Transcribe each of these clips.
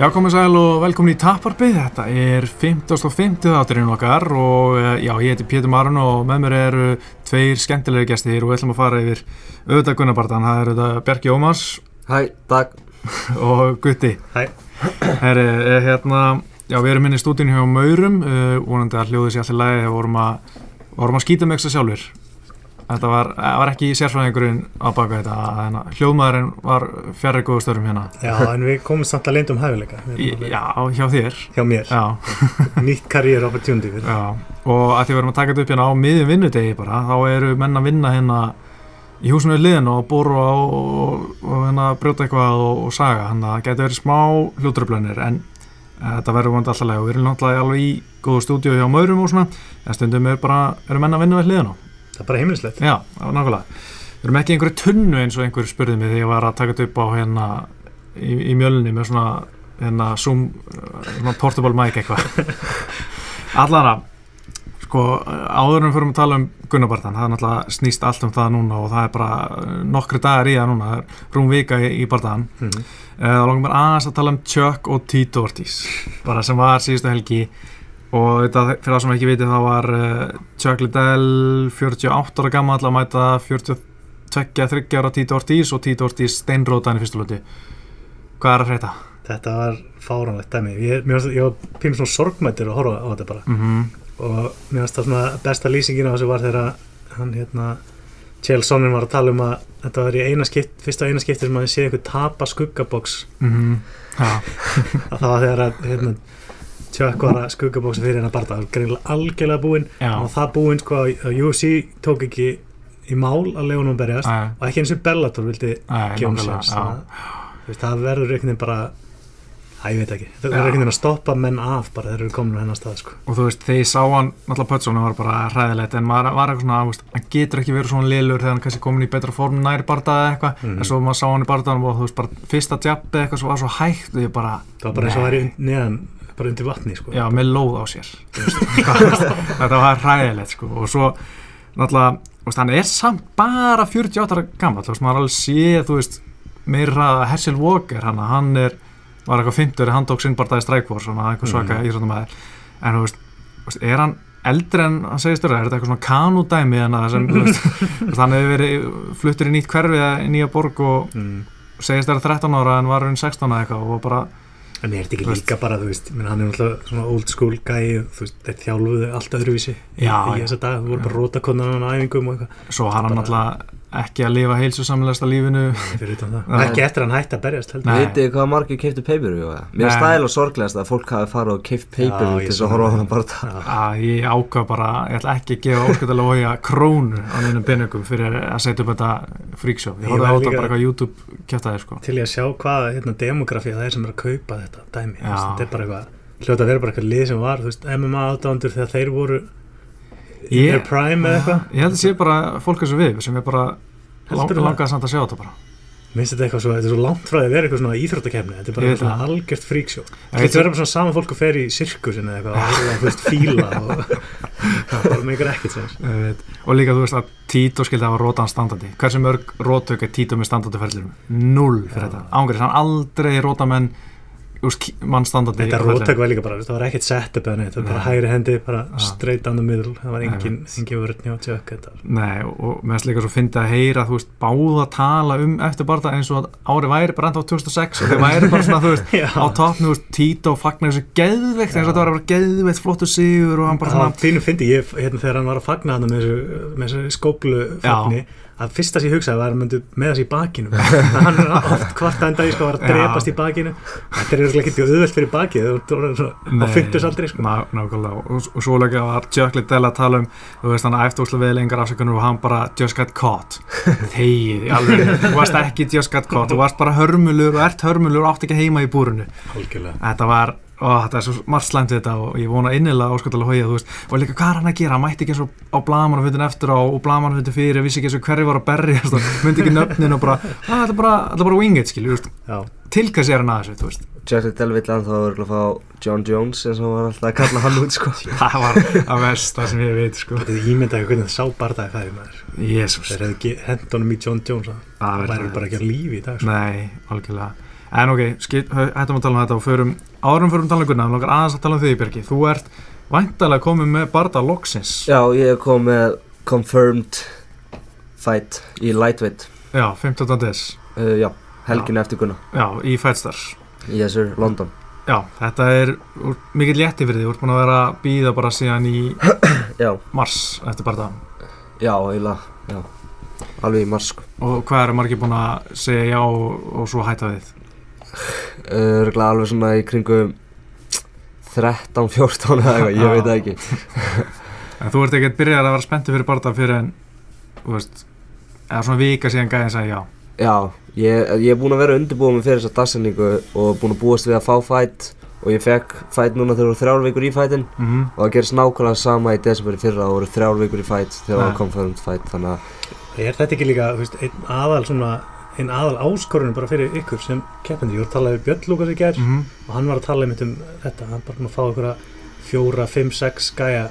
Já, komið sæl og velkomin í Taparbyð. Þetta er 50.50 þátturinn okkar og eh, já, ég heiti Pétur Marun og með mér eru tveir skemmtilegri gestir og við ætlum að fara yfir auðvitað Gunnabartan. Það eru þetta Bjarki Ómars Hæ, takk og Gutti. Hæ. Herri, eh, hérna, já, við erum inn í stúdínu hjá Maurum, uh, vonandi að hljóði sér allir lægi þegar vorum að, vorum að skýta með eitthvað sjálfur. Þetta var, eh, var ekki sérfræðingurinn á baka þetta, hljóðmaðurinn var fjarrir góðu störum hérna. Já, en við komum samt að leyndum hæfileika Við erum já, hjá þér. hjá mér, Já. nýtt karriér opportunity. Já, og að því við erum að taka þetta upp hérna á miðjum vinnudegi bara, þá eru menn að vinna hérna í húsinu við liðin og boru á og, og hérna brjóta eitthvað og, og saga, hann að það getur verið smá hljótröflunir en uh, þetta verður vonandi alltaf leið og við erum náttúrulega alveg í góðu stúdíu hjá maurum og svona, en stundum er bara, eru menn að vinna við liðin á. Það er bara heimilislegt Já, nákvæmlega. Við erum ekki einhverju tunnu eins og einhver spurði mig þegar ég var að taka þetta upp á hérna í, í mjölni með svona hérna Zoom, uh, svona portable mic eitthvað. Allara, sko, áður en við fyrir að tala um Gunnabartan, það er náttúrulega snýst allt um það núna og það er bara uh, nokkri dagar í það núna, það er rúm vika í, í barðan. mm. Það langar mér aðeins að tala um Chuck og Tito Ortiz, bara sem var síðustu helgi og þetta, fyrir það sem ekki viti þá var uh, Chuck Liddell 48 ára gammal að mæta 42-30 ára Tito Ortiz og Tito Ortiz steinrótaðin í fyrstu lóti. Hvað er að hreita? Þetta var fáránlegt dæmi Ég, fannst- ég var pínu svona sorgmættir að horfa á þetta bara Mm -hmm. og mér finnst það svona besta lýsingin á þessu var þegar hann hérna Chelssonin var að tala um að þetta var í eina skipt, fyrsta eina skipti sem að ég sé eitthvað tapa skuggaboks Já, að það var þegar að hérna, Chuck var að skuggaboksa fyrir hennar barða það greinilega algjörlega búinn. Og það búinn sko að UFC tók ekki í mál að leiðunum berjast Æ, og ekki eins og Bellator vildi gefa um já. það, það verður einhvern veginn bara að ég veit ekki, það verður einhvern veginn að stoppa menn af bara þegar þeir eru komin á hennar stað sko. og þú veist, þegar ég sá hann náttúrulega Pötsson var bara hræðilegt en maður var eitthvað svona, veist, hann getur ekki verið svona lélur þegar hann kannski komin í betra form nær barða eða eitthvað, Mhm. en svo maður sá hann í barðanum og þú veist, bara fyrsta jabbi eitthvað svo var svo hægt og ég bara, það var bara eins og væri neðan bara undir vatni sko. já, með lóð á sér þetta var hræðilegt sko, og svo náttúrulega, hann er samt bara 48 ára gammal, þú veist, maður alveg sé þú veist, meira Herschel Walker hann, hann er, var eitthvað 50 hann tók sinn barðaði strækvor, svona eitthvað svaka Mhm. mm. íþróttumæður, en þú veist, er hann eldri en hann segist vera, er þetta eitthvað svona kanúdæmi en það sem, þú veist, hann hefur verið fluttur í nýtt hverfi eða í nýja borg og mm. segist vera 13 ára en var raun 16 eða eitthvað og bara, en er þetta ekki líka bara þú veist, menn, hann er náttúrulega svona old school gæi þú veist, þeir þjálfuðu allt öðruvísi Já, í já. þessa dag, þú voru bara Já. rótakonan á æfingum og eitthvað, svo hann náttúrulega ekki að lifa lífinu. Utan það. Nei. ekki eftir að hann hætti að berjast þið hvað margir pay-per-view eða? Mér er stæl og sorglegast að fólk hafi farið og pay-per-view Já, til þess að horfa á þannig bara. Ég ákvað bara, ég ætla ekki að gefa ósköldalega hója krónu á mínum peningum fyrir að setja upp þetta freakshow. Ég Ég horfði á væri þetta líka- bara eitthvað YouTube kjátaði sko. til ég að sjá hvað hérna, demografía það er sem er að kaupa þetta dæmi. Þetta er bara eitthvað hljóta að vera bara eitthvað lið sem var þú veist, MMA aðdándur þegar þeir voru Ég- their prime eða eitthvað? Ég held að sé bara fólk eins og við sem er bara lang, það? langaði samt að sjá þetta bara. Minnst þetta eitthvað svo, þetta er svo langt frá því að vera eitthvað svona íþróttakefni þetta er bara eitthvað það. algjört fríksjó þetta getur verið bara svona saman fólk og fer í sirkusin eða eitthvað horfa á, þú veist, fíla og það bara meikar ekkert veit. og líka þú veist að Tito skildi hafa rótan standandi hversu mörg rótök er Tito með standandi ferðlirum null fyrir þetta. Ángriðs, hann aldrei róta menn úst, mann standandi þetta á rótök var líka bara, það var ekkert setup eða neitt, það var bara hægri hendi bara Já. straight down the middle, það var engin, engin vörð njá tjökk Nei, og, mér finnst líka svo fyndi að heyra þú veist, báða tala um eftir barða eins og að árið væri bara enda á 2006 og þeir væri bara svona, þú veist, á toppnu þú veist, Tito fagnar þessu geðveikt eins og þetta var bara geðveikt flottu sigur og hann bara það svona var pínu fyndi, ég, hérna þegar hann var að fagna hann með þessu, með þessu að fyrsta sem ég hugsaði var að hann myndi með þessu í bakinu. Hann er oft hvart enda í sko að var að drepast í bakinu. Þetta er örugglega ekki auðvelt fyrir bakið Nei. fyntus aldrei sko. Ná, nákvæmlega, og, og svo líka var Chuck Liddell að tala um, þú veist, hann eftir úslega við lengar afsökunum og hann bara just got caught. Þegið, alveg, þú varst ekki just got caught, þú varst bara hörmulur og ert hörmulur og átt ekki heima í búrunu þetta var, ó, þetta er svo margt slæmt við þetta og ég vona innilega áskotalega hója, þú veist. Og líka hvað er hann að gera, hann mætti ekki eins og á blamanafundin eftir og blamanafundin fyrir, vissi ekki eins og hverju var að berjast og myndi ekki nöfnin og bara, að þetta er bara, bara wing it, skilju, þú veist, já, til hvers er hann að þessu, þú veist. Liddell vill að það var að fá John Jones eins og hann var alltaf að kalla hann út sko. Það var að versta sem ég veit, sko. Þetta er ímyndað hvernig það sá barðaði fæði En ok, hættum að tala um þetta og förum, árum förum tala um Gunnar, langar aðeins að tala um þig, Björki. Þú ert væntalega komið með barða loksins. Já, ég kom með confirmed fight í lightweight Já, 15. des. uh, Já, helgin eftir Gunnar Já, í Fightstars. Yes sir, London Já, þetta er mikill létti fyrir því. Þú ert búin að vera að býða bara síðan í Já, mars eftir barða. já, eiginlega, já Alveg í mars sko Og hvað eru margir búin að segja já og, og svo hætta við? Uh, Örgulega alveg svona í kringum 13, 14 eða eitthvað, ég veit það ekki En þú ert ekkert byrjað að vera spenntu fyrir barða fyrir en, þú veist, eða svona vika síðan gæðin sagði já. Já, ég, ég er búinn að vera undirbúið mig fyrir þessa dagsendingu og búinn að búast við að fá fight og ég fekk fight núna þegar það voru þrjár vikur í fightin Mm og það gerist nákvæmlega sama í desember í fyrra og voru þrjár vikur í fight þegar það Nei. var confirmed fight þannig að Er þetta ekki líka, þú veist, einn aðal svona, einn aðal áskorun bara fyrir ykkur sem keppandi? Ég voru að tala við Björn Lúkas í gær -hmm. og hann var að tala einmitt um þetta, hann bara að fá ykkur fjóra, fimm, sex gæja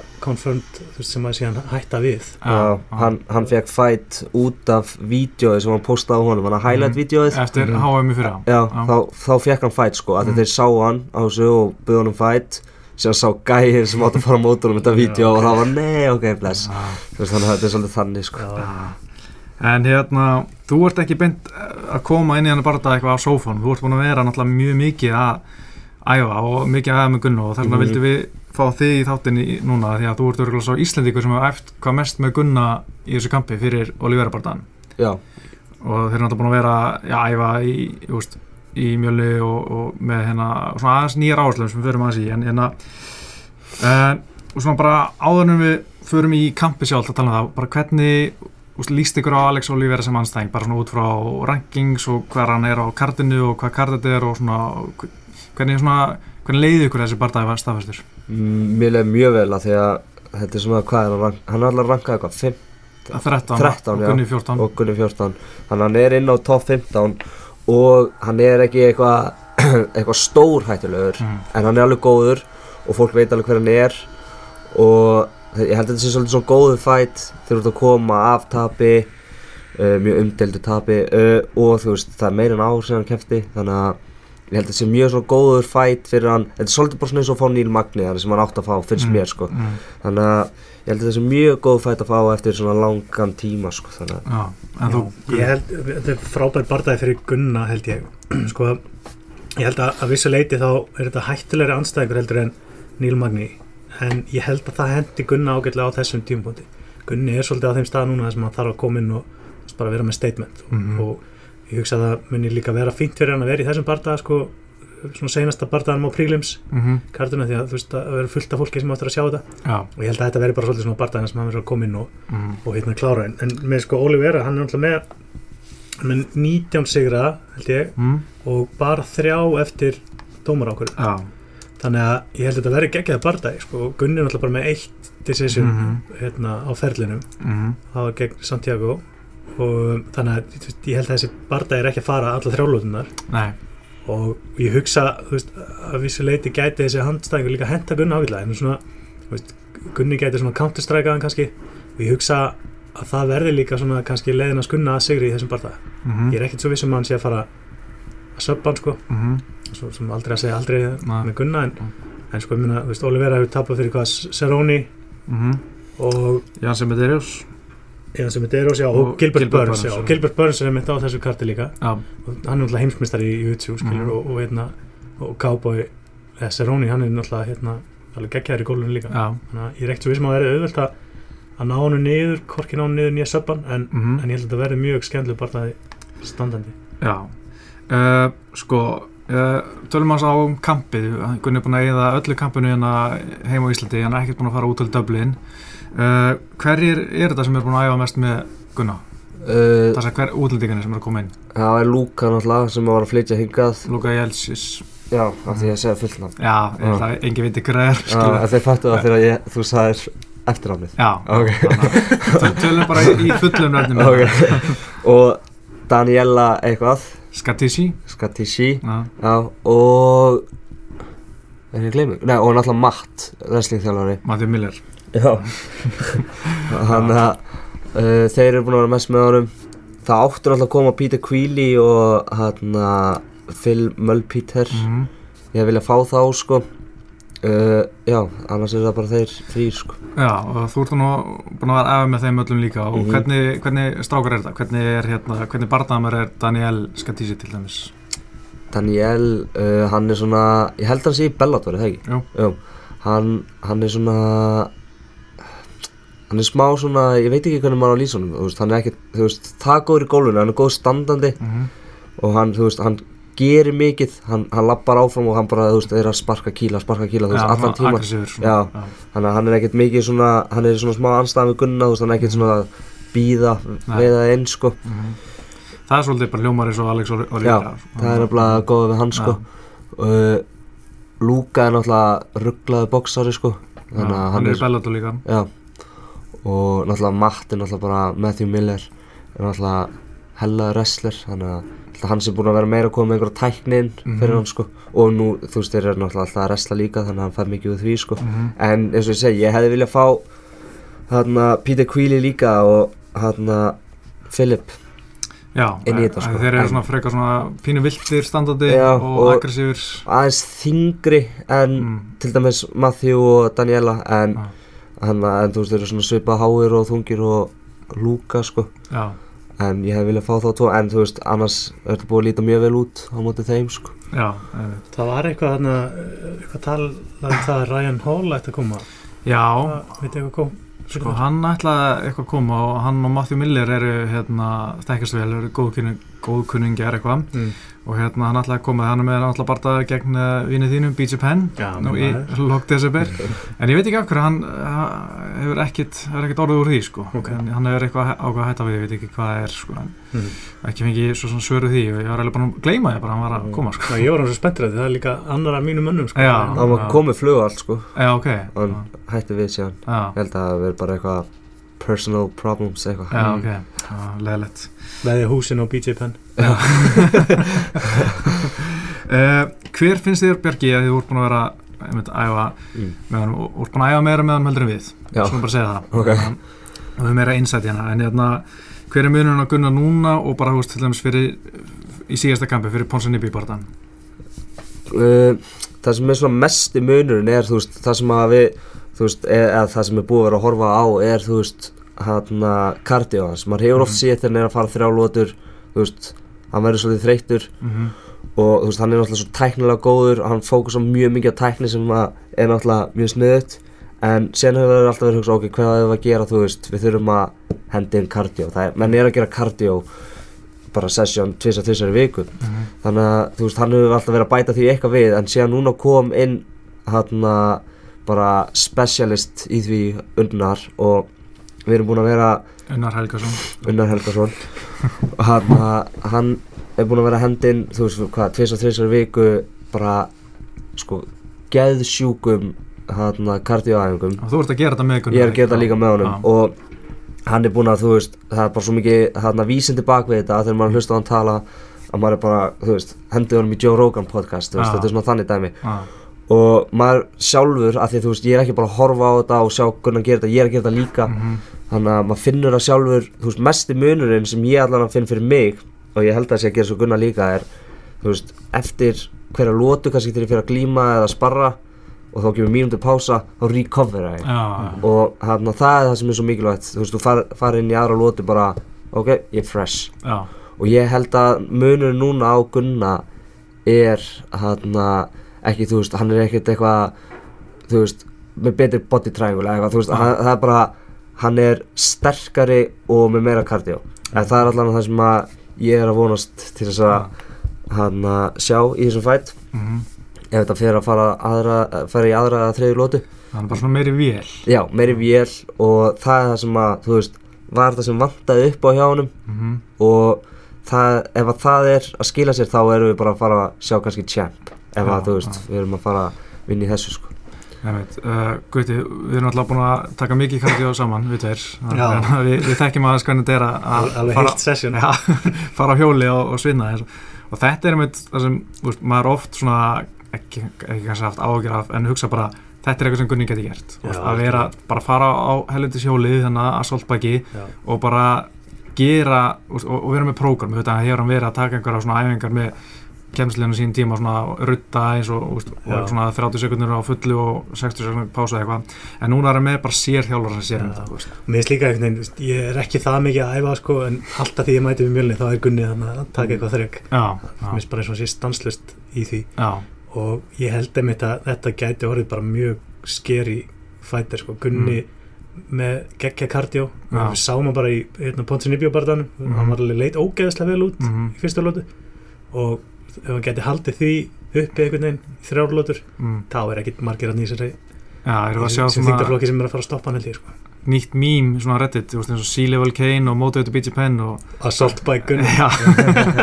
veist, sem að síðan hætta við. Já, hann, hann fekk fight út af vídeoið sem hann postaði á honum, hann að highlight Mhm. vídeoið Eftir Mhm. HM í fyrra. Já, Já. Þá, þá fekk hann fight sko, af því Mhm. þeir sá hann á þessu og byggði honum fight síðan sá gæir sem átt að fara á mótunum þetta ok. og það var nei, ok, bless þannig að þetta er svolítið þannig sko Já, En hérna, þú ert ekki beint eh, að koma inn í hann bara eitthvað á sófónum, þú ert búin að vera náttúrulega mjög mikið að æfa og mikið aðeins með Gunna og þess vegna Mhm. vildum við fá þig í þáttinni núna því að þú ert örgulega svo Íslendingur sem hefur æft hvað mest með Gunna í þessu kampi fyrir Olivera barðan Já, og þeir eru náttúrulega búin að vera að æfa í, í mjöli og, og með hérna svona aðeins nýjar áherslum sem við förum aðeins í. En en, og svona bara áður en við förum í kampi sjálf að tala um það, bara hvernig veist, líst ykkur á Alex Olivera sem anstæðing bara svona út frá rankings og hver hann er á kartinu og hvað þetta er og svona hvernig svona hvernig leiði ykkur þessi barndagi staðfæstur Mm, mér leið mjög vel að því að þetta er svona, hvað er hann, hann er allar rankað eitthvað, 5 13, 13, og já. Gunni 14 og Gunni 14 þannig að hann er inn á top 15 og hann er ekki eitthvað eitthvað stór hættulegur mm. en hann er alveg góður og fólk veit alveg hver hann er og ég held að þetta sé svolítið svona góður fight þegar þú ert að koma af tapi uh, mjög umdeldu tapi uh, og þú veist það er meira en ár sem hann kefti þannig að ég held að þetta sé mjög svona góður fight fyrir hann. Þetta er svolítið bara svona eins og að fá Neil Magni þar sem hann átt að fá, finnst Mm, mér sko. mm, þannig að ég held að þetta sé mjög góð fight að fá eftir svona langan tíma sko þannig að já, en þú Ég held, þetta er frábær barndagi fyrir Gunna held ég. Sko, ég held að að en ég held að það hendi Gunna ágætlega á þessum tímapunkti. Gunni er svolítið á þeim stað núna þar sem hann þarf að koma inn og bara vera með statement. Mhm. og ég hugsa að það muni líka vera fínt fyrir hann að vera í þessum barndaga sko, svona seinasta barndaganum á prílims mm kartuna því að þú veist að vera fullt af fólki sem áttur að sjá þetta. Já, og ég held að þetta veri bara svolítið svona barndagana sem hann verður að koma inn og mm, og hérna klára. En, en með sko Olivera, hann er náttúrulega með með 19 sigra held ég mm, og bara þrjá eftir dómar ákvörð já þannig að ég held að þetta verði geggjaði bardagi sko. Gunni er náttúrulega bara með eitt decision Mhm. hérna á ferlinum. Mm, það var gegn Santiago. Og þannig að ég held að þessi bardagi er ekki að fara alla þrjálótunar og ég hugsa veist, að vissu leiti gæti þessi handstæðingur líka henda Gunni ágætlega. En svona, veist, Gunni gæti svona counterstrikeaðan kannski. Og ég hugsa að það verði líka svona kannski leiðin að skunna að sigri í þessum barða mm, ég er ekkert svo vissum að hann sé að fara að söpba hann sko, mm, svo sem aldrei að segja aldrei Nei. með Gunna en, en sko, ég minna, þú veist, Olivera hefur tapað fyrir hvað Cerrone mm, og Jan Semederius eða sem er Deros, já, og, Og Gilbert, Gilbert Burns, Burns, já, og Gilbert Burns er mynd á þessu karti líka. Já, og hann er náttúrulega heimsmyndstari í YouTube skilur, Mhm. og, og, hérna, og Cowboy eða Cerrone, hann er náttúrulega hérna, alveg geggjaður í gólfinu líka. Já. Þannig að ég ekkert svo vissum að það verði auðvelt að að ná hann niður, hvorki ná hann niður nýja söpban en, mm, en ég held að þetta verði mjög skemmtileg bara standandi. Já, uh, sko, tölum hans á um kampið, Gunni er búin að eða öllu kampinu hérna heim á Íslandi, hann er ekkert búin að fara út til Dublin. Uh, hverjir er þetta sem er búin að æfa mest með Gunna? uh, Það er hver útlendingarnir sem er að koma inn? það er Lúka náttúrulega sem var að flytja hingað Luka Jelsis, já, af því að segja fullt nafn já, ég held að engi viti er, Já, þeir fattu það þegar ég, þú sagðir eftirnafnið Já, Ok. þannig að töl- tölum bara í, fullum nöfnum. Ok. og Daniela eitthvað. Skatissi, Skatishi já, já, og er ég gleymi? Nei, og náttúrulega Matt, wrestlingþjálfari. Matthew Miller. Já. Þannig að uh, þeir eru búin að vera mest með honum. Það áttur alltaf að koma Peter Queally og hann Phil Mulpeter. Mhm. ég vilja fá þá sko uh, já, annars er það bara þeir þrýr sko Já, og þú ert nú búin að vera aðeins með þeim öllum líka og Mhm. hvernig, hvernig strákar er þetta? Hvernig er hérna, hvernig barnaðamur er Daniel Skatisi til dæmis? Daniel, uh, hann er svona ég held að hann sé í Bellator, er það ekki? Jú. Jú, hann, hann er svona hann er smá svona ég veit ekki hvernig maður á honum þú veist, hann er ekki, þú veist, það góður í gólfinu hann er góð standandi Mm og hann, þú veist, hann gerir mikið hann, hann lappar áfram og hann bara, þú veist, er að sparka kíla, sparka kíla, þú veist, allan tíma Aggressífur Já. svona. þannig að hann er ekkert mikið svona hann er svona smá anstæðan við Gunna, þú veist, hann er ekkert svona að býða, Nei. veiða inn, sko Mhm. Það er svolítið bara hljómar eins og Alex og Já, það er nefnilega góða við hann, sko uh, Lúka er náttúrulega rugglaði boksari, sko þannig að hann er í Bellator líka Já og náttúrulega Matt er náttúrulega bara Matthew Miller er náttúrulega hellaði wrestler þannig að hann sem búin að vera meira að koma með einhverja tækni inn Mhm. fyrir hann sko og nú þú veist þeir eru náttúrulega alltaf að wrestla líka þannig að hann fær mikið úr því sko Mhm. en eins og ég segi ég hefði viljað fá þarna Peter Queally líka og þarna Philip Já, inn í þetta, en sko. þeir eru En- svona frekar svona pínu viltir standandi Já, og, og- aggressífur aðeins þingri en mm. til dæmis Matthew og Daniela en, Já. hann, en þú veist þeir eru svona svipað háir og þungir og Lúka sko Já, en ég hef viljað fá þá tvo en þú veist annars er þetta búið að líta mjög vel út á móti þeim sko já. Það var eitthvað þarna, eitthvað talað um það að Ryan Hall ætti að koma. já Það, kom? Sko hann ætlaði eitthvað að koma og hann og Matthew Miller eru hérna þekkast vel, eru góðkunning, góðkunningjar eitthvað. Mm. og hérna hann ætlaði að koma, hann er með náttúrulega barða gegn uh, vinið þínum, BJ Penn Já, nú í lok desember. En ég veit ekki af hverju, hann uh, hefur ekkit, hefur ekkit orðið úr því sko. Ok. en hann hefur eitthvað ákvað að hætta við, ég veit ekki hvað það er sko, en Mm. ekki fengið svo svona svöru því. Og ég var eiginlega bara að gleyma því bara að hann var að koma sko. Já, ég var hann svo spenntur að það er líka annar af mínum mönnum sko. Já. hann var komið flug allt sko. Já, ok, personal problems eitthvað. Já, ok, já, leðilegt. Veði húsin og BJ Penn. Uh, hver finnst þér Björki að þið voru búin að vera einmitt, að æfa Mm. með hann og voru búin að æfa meira með hann heldur en við? Já. svona bara segja það. Ok. og við meira einsætt hérna en hérna, hver er munurinn að gunna núna og bara húst til dæmis fyrir í síðasta kampi fyrir Ponsa Nibbi barðan uh, það sem er svona mest í munurinn er þú veist það sem að við þú veist eða, eða það sem er búið að vera að horfa á er þú veist hann að kardio hans. Maður hefur oft Mhm. séð þegar hann er að fara þrjá lótur þú veist hann verður svolítið þreyttur mm -hmm. og þú veist hann er náttúrulega svo tæknilega góður. Hann fókus á mjög mikið á tækni sem að er náttúrulega mjög sniðut en sen hefur það alltaf verið að hugsa ok, hvað hefur að gera þú veist við þurfum að hendi inn kardio það er, menn er að gera kardio bara sesjón tvisar tvisar í viku. Þannig að þú veist hann hefur alltaf verið að bæta því eitthvað við. En síðan núna kom inn hann að bara specialist í því unnar og við erum búin að vera Unnar Helgason. Unnar Helgason. Og hann, hann er búin að vera hendinn þú veist hvað, tvis og þrisar viku bara sko geðsjúkum hann kardíóæfingum og þú ert að gera þetta með ég er að gera það líka? með honum. Já. og hann er búin að þú veist það er bara svo mikið hann vísindi bak við þetta þegar maður hlusta á hann tala að maður er bara, þú veist, hendið honum í Joe Rogan podcast, veist, þetta er svona þannig dæmi. Já, og maður sjálfur, af því að þú veist, ég er ekki bara að horfa á þetta og sjá hvernig hann gerir þetta, ég er að gera þetta líka. Mhm, þannig að maður finnur það sjálfur þú veist, mesti munurinn sem ég allan að finn fyrir mig og ég held að það sé að gera svo gunna líka er, þú veist, eftir hverja lótu kannski þegar ég fyrir að glíma eða sparra og þá kemur mínútu pása þá recovera ég já, og þarna, það er það sem er svo mikilvægt þú veist, þú far, far inn í aðra lótu bara ok, ég er fresh. Já, og ég held að munurinn núna á gunna er hann ekki, þú veist, hann er ekkert eitthvað þú veist, með betri body triangle eða eitthvað, þú veist, hann, það er bara hann er sterkari og með meira kardió en það er allan það sem að ég er að vonast til þess að hann að sjá í þessum fætt mhm. ef þetta fyrir að fara, aðra, fara í aðra eða þriðju lótu það er bara svona meiri vél. Já, meiri vél og það er það sem að, þú veist var það sem vantaði upp á hjá honum. Mhm, og það, ef að það er að skila sér þá erum við bara að fara að sjá kannski champ ef Já, að þú veist, já. við erum að fara að vinna í þessu sko. Uh, Guti, við erum alltaf búin að taka mikið kardió saman, við tveir. Að við, við þekkjum aðeins hvernig þetta er að- að Alveg fara, heilt session. já, fara á hjóli og, og svinna og þetta er einmitt það sem, veist, maður oft svona ekki, ekki kannski haft ágjör af en hugsa bara, þetta er eitthvað sem Gunni geti gert. Já, að vera, bara fara á helvindis hjólið þannig að soltbaki Já. og bara gera og, og, og vera með prógram, þetta hefur hann verið að taka einhverja svona æfingar með kemsliðinu sín tíma svona rutta eins og, Já. og svona 30 sekundur á fullu og 60 sekundur pása eitthvað. En núna er hann með bara sér þjálfur sem sér um þetta. Mér finnst líka einhvern veginn, ég er ekki það mikið að æfa sko, en alltaf því ég mæti við mjölni þá er Gunni þannig að taka eitthvað þrygg Mér finnst bara eins og hann sé stanslust í því. Já, og ég held einmitt að þetta gæti orðið bara mjög skeri fætir sko, Gunni með geggja kardjó Mm. Við sáum hann bara í hérna, Ponsinibjó barðanum Mhm. hann var alveg leit ógeðslega vel út mhm, í fyrsta lótu og ef hann gæti haldið því uppi einhvern veginn í þrjár lótur mm. þá er ekkit margir að að sjá sem þingdarflokki sem er að fara að stoppa hann held ég sko. nýtt mím, svona reddit, eins og Sea Level Kane og Motivated BG Penn og Assault by já,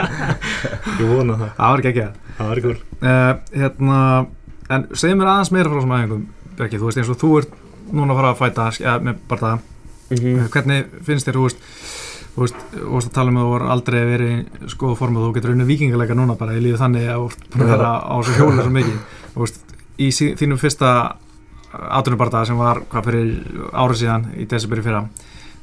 ég vona það. Það var ekki ekki. Að það var cool uh, hérna, en segð mér aðeins meira frá þessum æfingum, Bjarki, þú veist eins og þú ert núna að fara að fæta ja, með bara það, Mhm. hvernig finnst þér, þú veist þú veist, að tala um að þú voru aldrei verið í skoðu formu og þú getur unni vikingalega núna bara í lífi þannig að þú vera á þessu hjólu svo mikið, þú veist, í þínum fyrsta áttunubardaga sem var hvað fyrir árið síðan í desiberi fyrra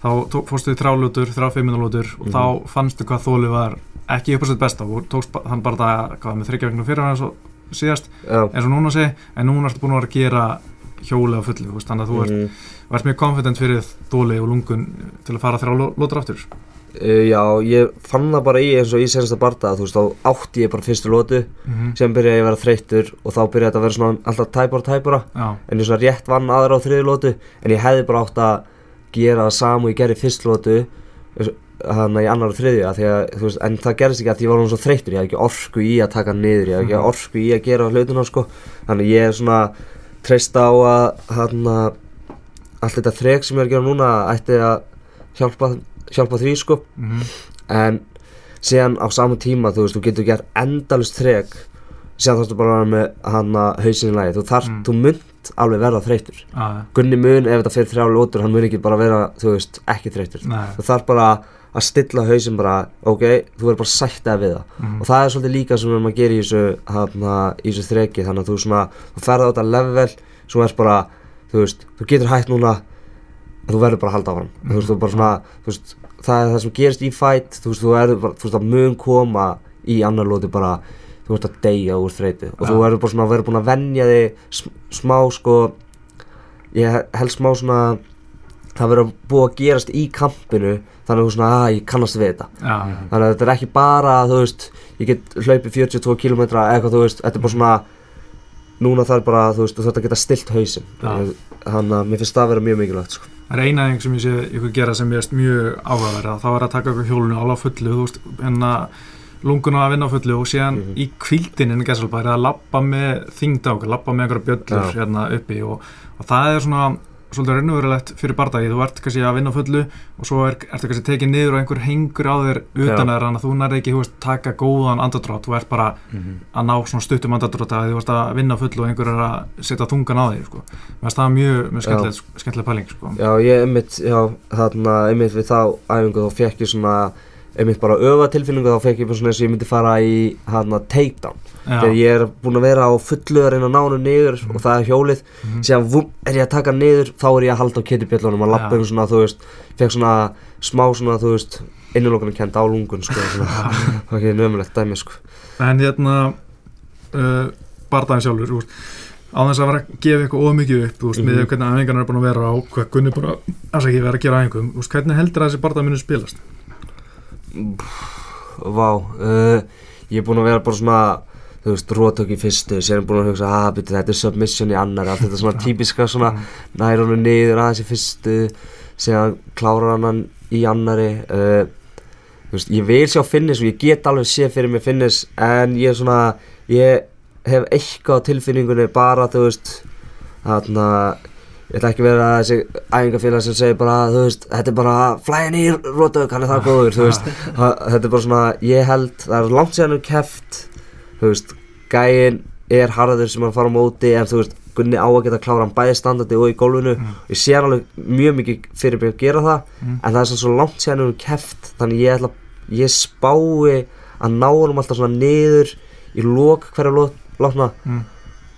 þá fórstu þið þrálútur, þráfeiminalútur og Mhm. þá fannstu hvað þóli var ekki upp á sitt besta, þú tókst ba- þann bardaga hvað með þryggja vegna fyrir hann svo síðast Já. eins og núna sé, en núna ertu búin að vera að gera þú veist, þannig að þú ert, Ert mjög confident fyrir þóli og lungun til að fara þrjá lótur aftur Uh, já, ég fann það bara í eins og í senasta barda þú veist, þá átti ég bara fyrstu lótu mm sem byrjaði ég að vera þreyttur og þá byrjaði þetta að vera svona alltaf tæpara og tæpara Já, en ég svona rétt vann aðra á þriðu lótu en ég hefði bara átt að gera það samu ég gerði fyrst lótu þannig í annar og þriðju af því að, þú veist, en það gerðist ekki að ég var hún svo þreyttur ég hafði ekki orku í að taka niður ég hafði ekki Mhm. orku í að gera hlutuna sko. þannig ég er svona treysta á að hann allt þetta þrek sem ég er að gera núna ætti að hjálpa, hjálpa því sko. Mm en síðan á saman tíma þú veist, þú getur gert endalust þrek síðan þarfstu bara að vera með hann að hausin í lagi þú þarf, Mm. þú munt alveg verða þreytur að, Gunni mun ef þetta fyrir þrjá lótur hann mun ekki bara vera, þú veist, ekki þreytur þú þarf bara að stilla hausin bara, ok, þú verður bara sættið við það. Mm, og það er svolítið líka sem við erum að gera í þessu, hana, í þessu þreki. Þannig að þú svona, þú ferð á þetta level sem er bara, þú veist, þú getur hægt núna en þú verður bara að halda áfram mm. þú veist, þú bara svona, þú veist það er það sem gerist í fight, þú veist, þú verður bara, þú veist, það mun koma í annar lóti bara, þú veist að deyja úr þreyti og þú Ja. verður bara svona, verður búin að venja þig sm smá, sko ég held smá svona það verður búið að gerast í kampinu þannig að þú svona, að ég kannast við þetta já, þannig að þetta er ekki bara þú veist, ég get hlaupið 42 km eða eitthvað, þú veist, þetta er bara svona núna þarf bara, þú veist, þú þarf að geta stilt hausinn Já. þannig að mér finnst það að vera mjög mikilvægt sko. það er eina þing sem ég sé ykkur gera sem ég veist mjög áhugaverð þá er að taka ykkur hjólunu alveg á fullu þú veist, að lunguna að vinna á fullu og síðan Mhm. í kvíldin en gæsalba er að lappa með þingd á okkur, lappa með einhverja bjöllur hérna uppi og, og það er svona svolítið raunverulegt fyrir bardagi, þú ert kannski að vinna fullu og svo er, ertu kannski tekið niður og einhver hengur á þér utan þér þannig að þú nærði ekki, þú veist, taka góðan andadrátt þú ert bara Mhm. að ná svona stuttum andadrátt að þú ert að vinna fullu og einhver er að setja þungan á þig, sko. Það mjög, mjög skemmtilegt, skemmtileg pæling, sko. Já, ég einmitt, já, þarna einmitt við þá æfingu þá fekk ég svona einmitt bara öfa tilfinningu þá fekk ég bara svona eins og ég myndi fara í hana takedown Já. þegar ég er búin að vera á fullu að reyna að ná hennu niður og það er hjólið Mhm. síðan vum, er ég að taka niður þá er ég að halda á ketjubjöllunum að lappa Já. einhver svona þú veist fekk svona smá svona þú veist innulokana kent á lungun sko það var ekki nömulegt dæmi sko En hérna uh, Bardaginn sjálfur veist, á þess að vera að gefa eitthvað ómikið upp þú veist, Mhm. með hvernig æfingarnar er búin að vera á Gunni bara, að vera að gera veist, hvernig heldur að þessi bardag spilast Vá, uh, ég er búin að vera bara svona þú veist, rótök í fyrstu, sér búin að hugsa að byrju, þetta er submission í annari, allt þetta svona típiska svona, nær honum niður aðeins í fyrstu, síðan klárar hann í annari uh, þú veist, ég vil sjá finnis og ég get alveg sé fyrir mig finnis en ég er svona, ég hef eitthvað á tilfinningunni bara, þú veist þarna ég ætla ekki að vera þessi æfingafélag sem segir bara, þú veist, þetta er bara flæðin í rótök, hann er það góður, þú veist þetta er bara svona, ég held það er langt síðan um keft þú veist, gæinn er harður sem að fara á móti en þú veist, Gunni á að geta klára hann bæði standandi og í gólfinu Mm. ég sé hann alveg mjög mikið fyrir mig að gera það Mm. en það er svona svo langt síðan um keft þannig ég ætla, ég spái að ná honum alltaf svona niður í lok hverja ló- lókna mm.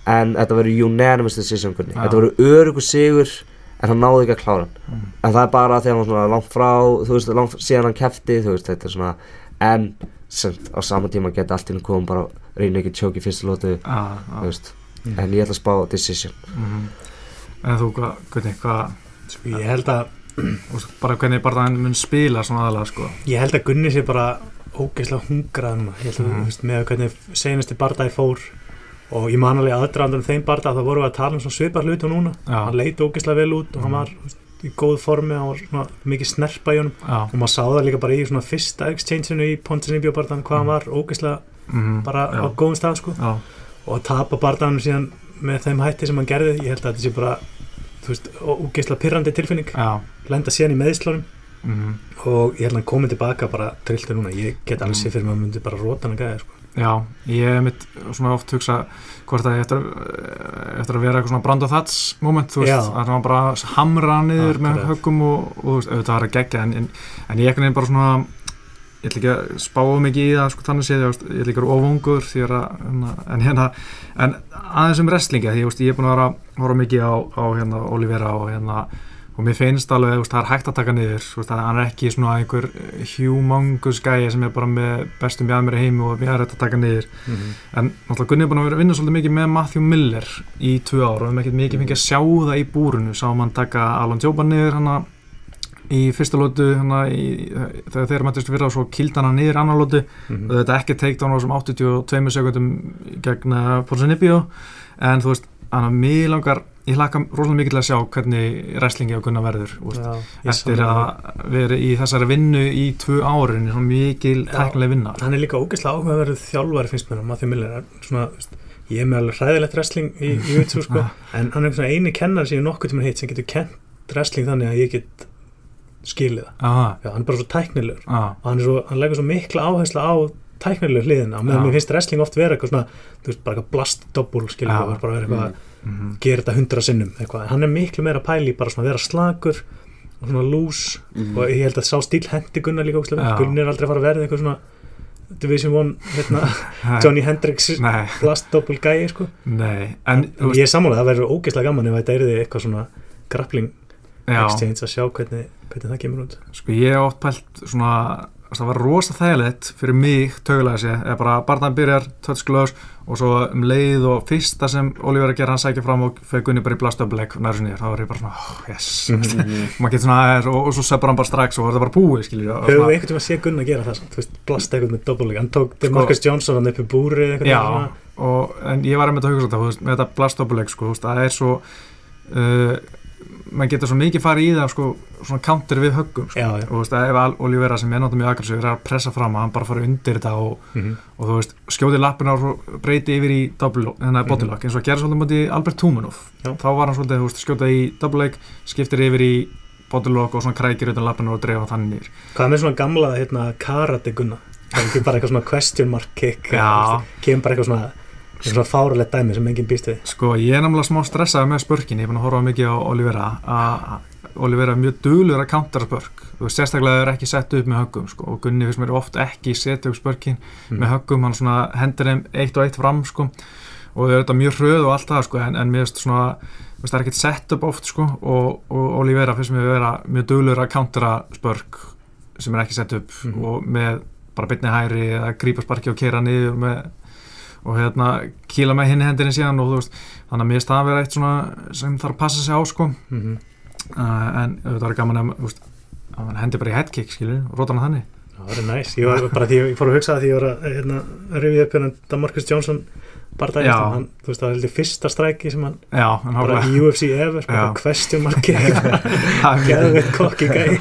En þetta verður unanimous decision Gunni Já. þetta verður örugur sigur en hann náði ekki að klára hann Mm. en það er bara að hann var svona langt frá þú veist, langt, síðan hann kefti þú veist, þetta er svona en semt, á sama tíma geti allt í hennu komum bara reyna ekki tjók í fyrstu lótu Já, þú já. veist, en ég ætla að spá decision Mhm. En þú, hvað, hvernig, hvað Sko, ég held að og bara hvernig bara hann mun spila svona aðalega sko ég held að Gunni sé bara ógeðslega hungrað núna ég held að Mhm. þú veist með hvernig senasti bardagi fór og ég man alveg aðdraðandur um þeim bardag þá vorum við að tala um svona svipar hlutu núna. Já, hann leit ógeðslega vel út og hann var í góð formi, var svona mikið snerpa í honum. Já, og maður sá það líka bara í svona fyrsta exchangeinu í Pontinibio bardagan hvað hann var ógeðslega mhm, bara á góðum stað sko. Já, og að tapa bardaganum síðan með þeim hætti sem hann gerði. Ég held að þetta sé bara veist, ógeðslega pyrrandi tilfinning. Já, lenda síðan í meðslunum mhm, og ég held að hann komið tilbaka bara trilltur núna, ég get alveg Mm. Að já, ég hef mitt svona oft hugsa hvort það eftir, að- eftir að vera eitthvað svona brand of thats moment, þú veist, að hann bara hamra niður með höggum og, og veist, auðvitað var að gegja en, en, en ég ekkert bara svona ég ætla ekki að spá mikið í það sko þannig séð, ég ætla ekki að vera ofungur því að, hérna, en hérna en aðeins um wrestlingi, því ég, veist, ég er búin að vera að horfa mikið á, á hérna, Olivera og hérna og mér finnst alveg að það er hægt að taka niður þú veist, að hann er ekki svona einhver humongous gæi sem er bara með bestum jæðmeri heimi og mér er hægt að taka niður. En náttúrulega Gunni er búin að vera að vinna svolítið mikið með Matthew Miller í tvö ár og við hefum mikið fengið að sjá það í búrunu sáum hann taka Alan Joban niður hana í fyrsta lótu þegar þeir mættist fyrir og svo kildan hann niður annar lótu Mhm. og þetta ekki teikt á þessum 82 sekundum gegn uh, Ponsanibio en þú veist, hann að mig langar ég hlakka rosalega mikið til að sjá hvernig wrestlingi á Gunna verður Já, eftir að vera í þessari vinnu í tvö árin, svona mikil Já. tæknileg vinna. hann er líka ógeðslega áhugaverður þjálfari finnst mér, Matthew Miller. Er svona, ég er með alveg hræðilegt wrestling í, YouTube sko, en hann er svona eini kennar sem ég nokkuð tíma hitt sem getur kent wrestling þannig að ég get skilið það, Já, hann er bara svo tæknilegur. Á, og hann, svo, hann leggur svo mikla áherslu á tæknilegur hliðina, meðan Já. mér finnst wrestling oft vera eitthvað svona, þú veist, bara eitthvað blast double skilur, Já. það er bara vera eitthvað mhm, gera þetta hundra sinnum eitthvað. hann er miklu meira pæli bara svona að vera slagur og svona loose og ég held að sá stíl hendi Gunnar líka. Já. Gunnar er aldrei fara að verða eitthvað svona Division 1 hérna, Johnny Hendricks nei, blast double gæi sko. nei en, þú ég er sammálað, það verður ógeðslega gaman ef þetta er eitthvað svona grappling já, exchange að sjá hvernig, hvernig það kemur út sko ég hef oft pælt svona, það var rosa þægilegt fyrir mig tögulega sé, eða bara barnaðan byrjar touch gloves og svo um leið og fyrsta sem Oliver að gera hann sækja fram og fyrir Gunni bara í blast double leg næri sinni, þá var ég bara svona, oh, yes. Maður getur svona aðeins og, og svo seppar hann bara strax og var þetta bara búið, skiljið svona- við einhvern tíma að sé Gunnar gera það þú veist, blast eitthvað með double leg hann tók Sko- Marcus Johnson hann uppi búri eitthvað Já, og, en ég var einmitt að hugsa þetta, þú veist, með þetta blast double leg, sko, það er svo uh, maður getur svo mikið farið í það, sko, svona counter við höggum, sko, já, já. og þú veist, ef Olivera sem er náttúrulega mjög aggressív er að pressa fram að hann bara fara undir þetta og, Mhm. og þú veist, skjóti lappina og breyti yfir í bodylock eins og að gera svolítið mútið Albert Tumanov þá var hann svolítið, þú veist, skjóta í double leg skiptir yfir í bodylock og svona krækir utan lappina og dreifa þannig nýr hvað með svona gamla hérna, karate Gunnar það er ekki bara eitthvað svona question mark kick kemur bara eitthvað svona svona fáralegt dæmi sem enginn býst við. Sko, ég er náttúrulega smá stressaði með spörkin, ég er búin að horfa mikið á Olivera. Að Olivera er mjög duglur að countera spörk, veist, sérstaklega er ekki sett upp með höggum, sko, og Gunni finnst mér oft ekki setja upp spörkin Mm. með höggum hann svona hendur þeim eitt og eitt fram, sko. Og þau eru þetta mjög hröð og allt það, sko en, en mér finnst svona, veist, það er ekkert sett upp oft, sko, og, og Olivera finnst mér vera mjög duglur að countera spörk sem er ekki sett upp Mhm. og með bara bytni hæri eða grípa sparki og keira niður með og hérna kýla með hinni hendinni síðan og þú veist, þannig að mér það að vera eitt svona sem þarf að passa sig á sko. Mm -hmm. uh, en auðvitað er gaman að, veist, að hann hendi bara í headkick skilur, og róta hann þannig það er næst, ég var bara því ég fór að hugsa það því ég var að hérna, rifja upp hérna Marcus Johnson daginn, hann, þú veist það var heldur fyrsta stræki sem hann já, en bara í UFC ever, Já. bara question mark. Kick en geðveitt kokki gæi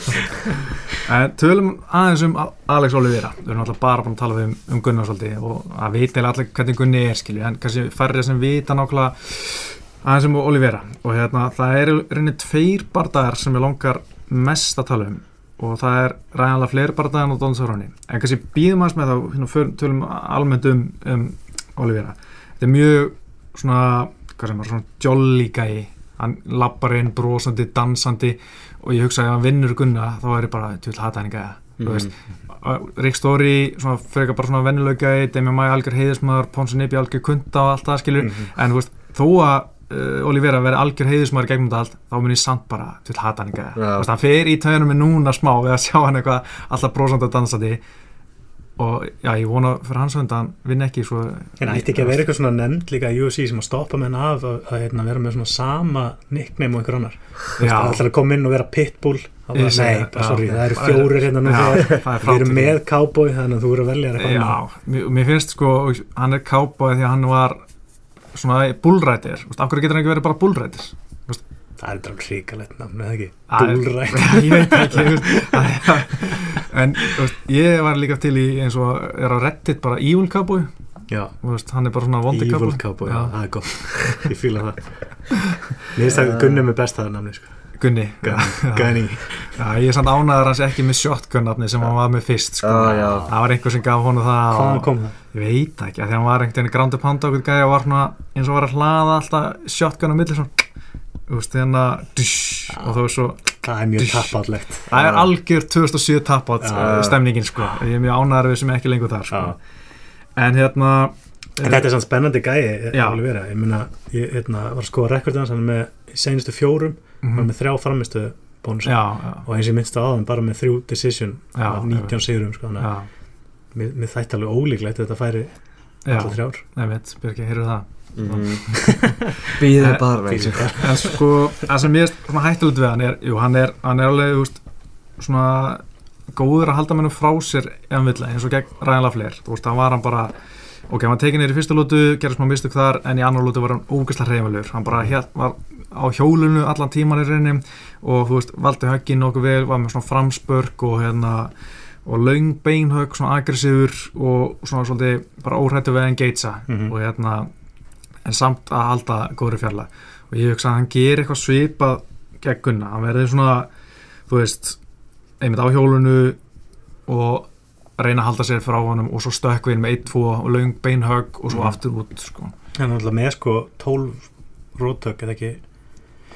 tölum aðeins um Alex Olivera við erum alltaf bara búin að tala um, um Gunnar svolítið og að vita allir hvernig Gunni er skilur, en kannski færri sem vita nákvæmlega aðeins um Olivera og hérna það eru reynir tveir bardagar sem ég langar mest að tala um. Og það er ræðanlega fleiri bardagar en á Cerrone. En kannski býðum aðeins með þá hérna, tölum almennt um, um Olivera þetta er mjög svona, hvað sem er, svona jolly gæi hann lappar inn brosandi, dansandi og ég hugsa að ef hann vinnur Gunna þá er ég bara, þú vil hata hann gæja þú veist, Rick Story svona frekar bara svona vennilega gæi Demi Mai algjör heiðismæður, Ponson Ibi algjör kunda og allt það skilur. Mhm. en þú veist, þó að uh, Olivera verið algjör heiðismæður gegnum þetta allt þá mun ég samt bara til hata hann ekki Já. hann fer í töðunum með núna smá við að sjá hann eitthvað alltaf brósandi og dansandi og já, ég vona fyrir hans að hann vinn ekki svo En ætti ekki að vera eitthvað svona nefnd líka í UFC sem að stoppa menn af að, að, að vera með svona sama nickname og einhver annar. Ætlar að koma inn og vera pitbull. Það segi nei, bara, sorry, það eru er- fjórir hérna nú Við erum með cowboy þannig að þú eru að velja eitthvað Já, mér, finnst sko hann er kápáði því að hann var svona bullrætir, af hverju getur hann ekki verið bara bullrætir? Það er þetta ríkalegt nafn, eða ekki? Er- Bullrætt ég veit ekki er- en veist, ég var líka til í eins og er á Reddit bara Evil Cowboy. Já, veist, hann er bara svona vondi Evil Cowboy. Cowboy, já, Já. það er gott. Ég fýla það. Mér finnst það Gunni með besta nafni sko. Gunni. Gunni, Já. Já, ég er samt ánæður hans ekki með shotgun nafni sem hann var með fyrst sko. Já, já. það var einhver sem gaf honum það Hvaðan og- kom það? ég veit ekki, því að hann var einhvern veginn grándu panda okkur gæði og var svona eins og var að hlaða alltaf shotgun á milli svona þú veist, hérna dush, og það var svo Það er mjög Dush. tappállegt Það er algjör 2007 tapátt Já. stemningin sko, ég er mjög ánæður við sem ekki lengur þar sko. en hérna En þetta er sann spennandi gæi vera. Ég meina, ég hérna, var að skoða rekordið hans hann er með í seinustu fjórum mm mhm, með þrjá framistu bónus og eins og ég minnst á aðan bara með þrjú decision Já, af 19 sigurum sko, þannig að mér, mér þætti alveg ólíklegt að þetta færi alltaf þrjár. Nefnt, Birgir, heyrðu það Býðið Eh, bara en sko, það sem ég er svona hættulegt við hann er, jú, hann er, hann er alveg, veist, svona góður að halda mennum frá sér ef hann vill, eins og gegn Ryan Lafleir, þú veist, hann var hann bara ok, hann var tekin neyri í fyrstu lótu, gerði smá mistök þar en í annar lótu var hann ógæslega hreyfalur hann bara hér, var á hjólunu allan tíman í reyni og þú veist, valdi höggin nokkuð vel, var með svona framspörk og hérna og laung beinhögg, svona aggressífur og svona svolítið bara óhrættu við að engagea Mhm. og hérna en samt að halda góðri fjalla og ég hugsa að hann gerir eitthvað svipað gegn Gunna, hann verður svona þú veist, einmitt á hjólunu og reyna að halda sér frá honum og svo stökku inn með 1-2 og laung beinhögg og svo Mhm. aftur út sko. en alltaf með sko 12 rótök eða ekki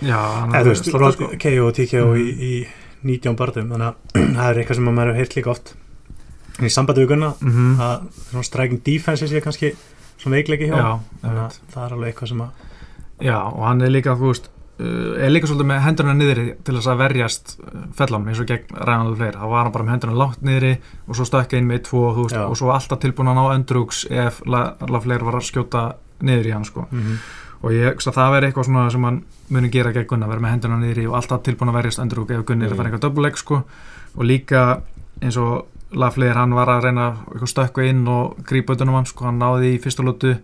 já, eða þú veist, sko. KO og TKO í, Mhm. í 19 barðum þannig að það er eitthvað sem maður hefur heyrt líka oft en í sambandi við Gunna mm að svona striking defense sé kannski svona veikleiki hjá já, það er alveg eitthvað sem að já, og hann er líka þú veist uh, er líka svolítið með hendurna niðri til þess að verjast uh, fellunum eins og gegn Rænald Fleir, þá var hann bara með hendurna lágt niðri og svo stökka inn með 2 veist, Já. og svo alltaf tilbúin að ná öndrugs ef Lafleir var að skjóta niður í hann sko. og ég hugsa að það veri eitthvað svona sem hann muni gera gegn Gunnar, vera með hendurna niðri og alltaf tilbúin að verjast öndrug ef Gunnar er að fara eitthvað double leg sko. og líka eins og Lafleir hann var að reyna eitthvað stökku inn og grípa utan um hann sko, hann náði í fyrstu lótu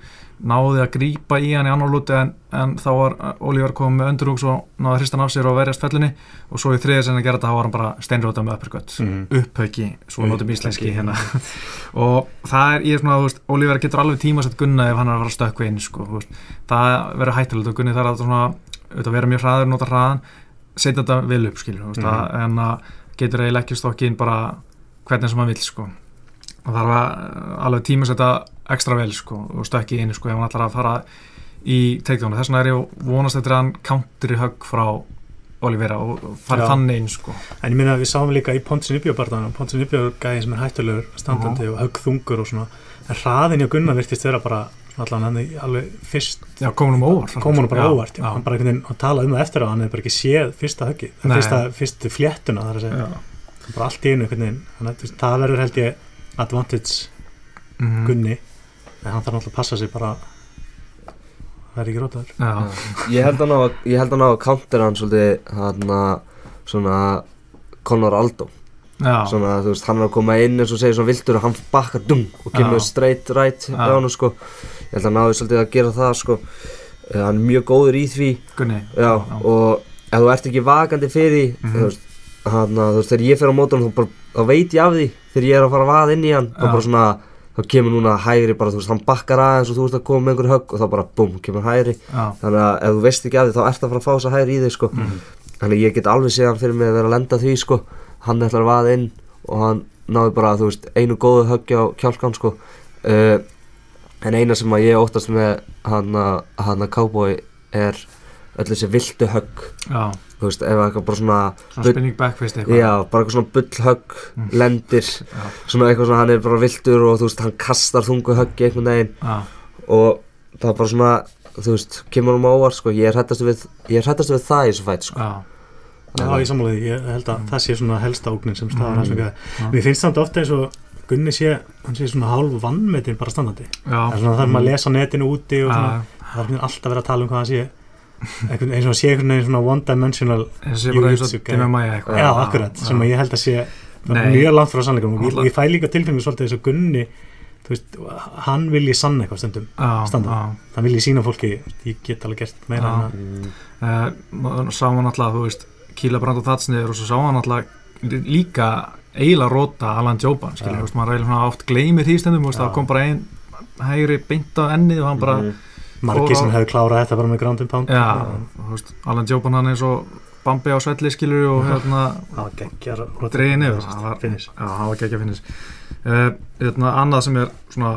náði að grípa í hann í annar lótu en, en þá var Oliver komið með öndrugs og náði að hrista hann af sér og verjast fellinni og svo í þriðið sem hann gera þetta þá var hann bara steinróta með uppercut Mhm. upphauki, svo notum Upphauki, íslenski hérna og það er, ég er svona, þú veist, Oliver getur alveg tíma sett Gunna ef hann er að fara að stökkva inn sko, það verður hættulegt og Gunni þarf að svona, vera mjög hraður nota hraðan, setja þetta vel upp skilur, Mhm. það, en að getur eiginlega ekki stokkin bara hvernig sem hann vill sko. Og þarf að uh, alveg tíma setja ekstra vel sko og stökki inn sko ef hann ætlar að fara í takedown þess vegna er ég vonast eftir að hann counteri högg frá Olivera og og fari Já. þannig inn sko. En ég minna að við sáum líka í Pontin Uppjó er gæði sem er hættulegur standandi og höggþungur og svona. En hraðin hjá Gunnar virtist vera bara allan alveg fyrst Já, komum um óvart kom hann bara Já, óvart já. hann bara einhvern veginn að tala um það eftir á hann hefur bara ekki séð fyrsta höggi fyrsta, fyrstu fléttuna þar að segja. Bara allt í einu Þannig að það verður held ég advantage Mhm. Gunni. En hann þarf náttúrulega að passa sig bara. Það er ekki rótaður Já, Ég held á að, ég held hann á að counter hann svolítið hann að svona Conor Aldo. Já, svona þú veist hann er að koma inn eins og segir svona viltur og hann bakkar dung og kemur Já. straight right Já. hjá hann sko. Ég held að hann náði svolítið að gera það sko. Uh, hann er mjög góður í því. Gunni. Já, og ef þú ert ekki vakandi fyrir því Mhm. þú veist hann að þú veist þegar ég fer á mótunum þá, bara, þá veit ég af því þegar ég er að fara að vaða inn í hann. Þá bara svona þá kemur núna hægri bara þú veist hann bakkar aðeins og þú veist að koma með einhver högg og þá bara búm kemur hægri. Já, þannig að ef þú veist ekki af því þá ert að fara að fá þess að hægri í þig sko. Mhm. þannig að ég get alveg séð hann fyrir mig að vera að lenda því sko. Hann ætlar að vaða inn og hann náði bara þú veist einu góðu höggja á kjálkan sko. Uh, en eina sem að ég óttast með hann að cowboy er öll þessi viltu högg þú veist ef eitthvað bara svona svona spinning backfist eitthvað já bara eitthvað svona bull högg Mm. lendir Já. svona eitthvað svona hann er bara viltur og þú veist hann kastar þungu höggi einhvern veginn Já, og það er bara svona þú veist, kemur hún á óvart sko, ég er hrættastu við, er við það í þessu fætt sko. Já, Já, ég sammálaði, ég held að það sé svona helsta ógnin sem staðar Mm. hans. Já. Mér finnst samt ofta eins og Gunni sé, hann sé svona hálf vannmetin bara standandi. já Það er svona þarf maður að lesa netinu úti og svona, það er alltaf verið að tala um hvað hann sé. Einhvern, eins og sé einhvern veginn svona one dimensional, þessi bara eins og Maja eitthvað. Já, akkurat, sem að ég held að sé mjög langt frá sannleikum og ég, ég fæ líka tilfengjum svolítið eins og Gunni, veist, hann vilji sann eitthvað stundum. Já Hann vilji sína fólki, ég get alveg gert meira að, mm, uh, sá hann alltaf, þú veist Kíla Brand og Tatsniður og svo sá hann alltaf líka eiginlega róta Alan Joban, skilja, þú veist, maður svona oft gleymir því stundum, þú veist, það kom bara ein hægri beint á ennið og hann bara mhm. Margir Og- sem hefur klárað þetta bara með ground and pound. já, þú veist, Alan Joban hann eins og Bambi á svelli, skilur og hérna, dreigið niður það var, geggja finnis uh, hérna, annað sem er svona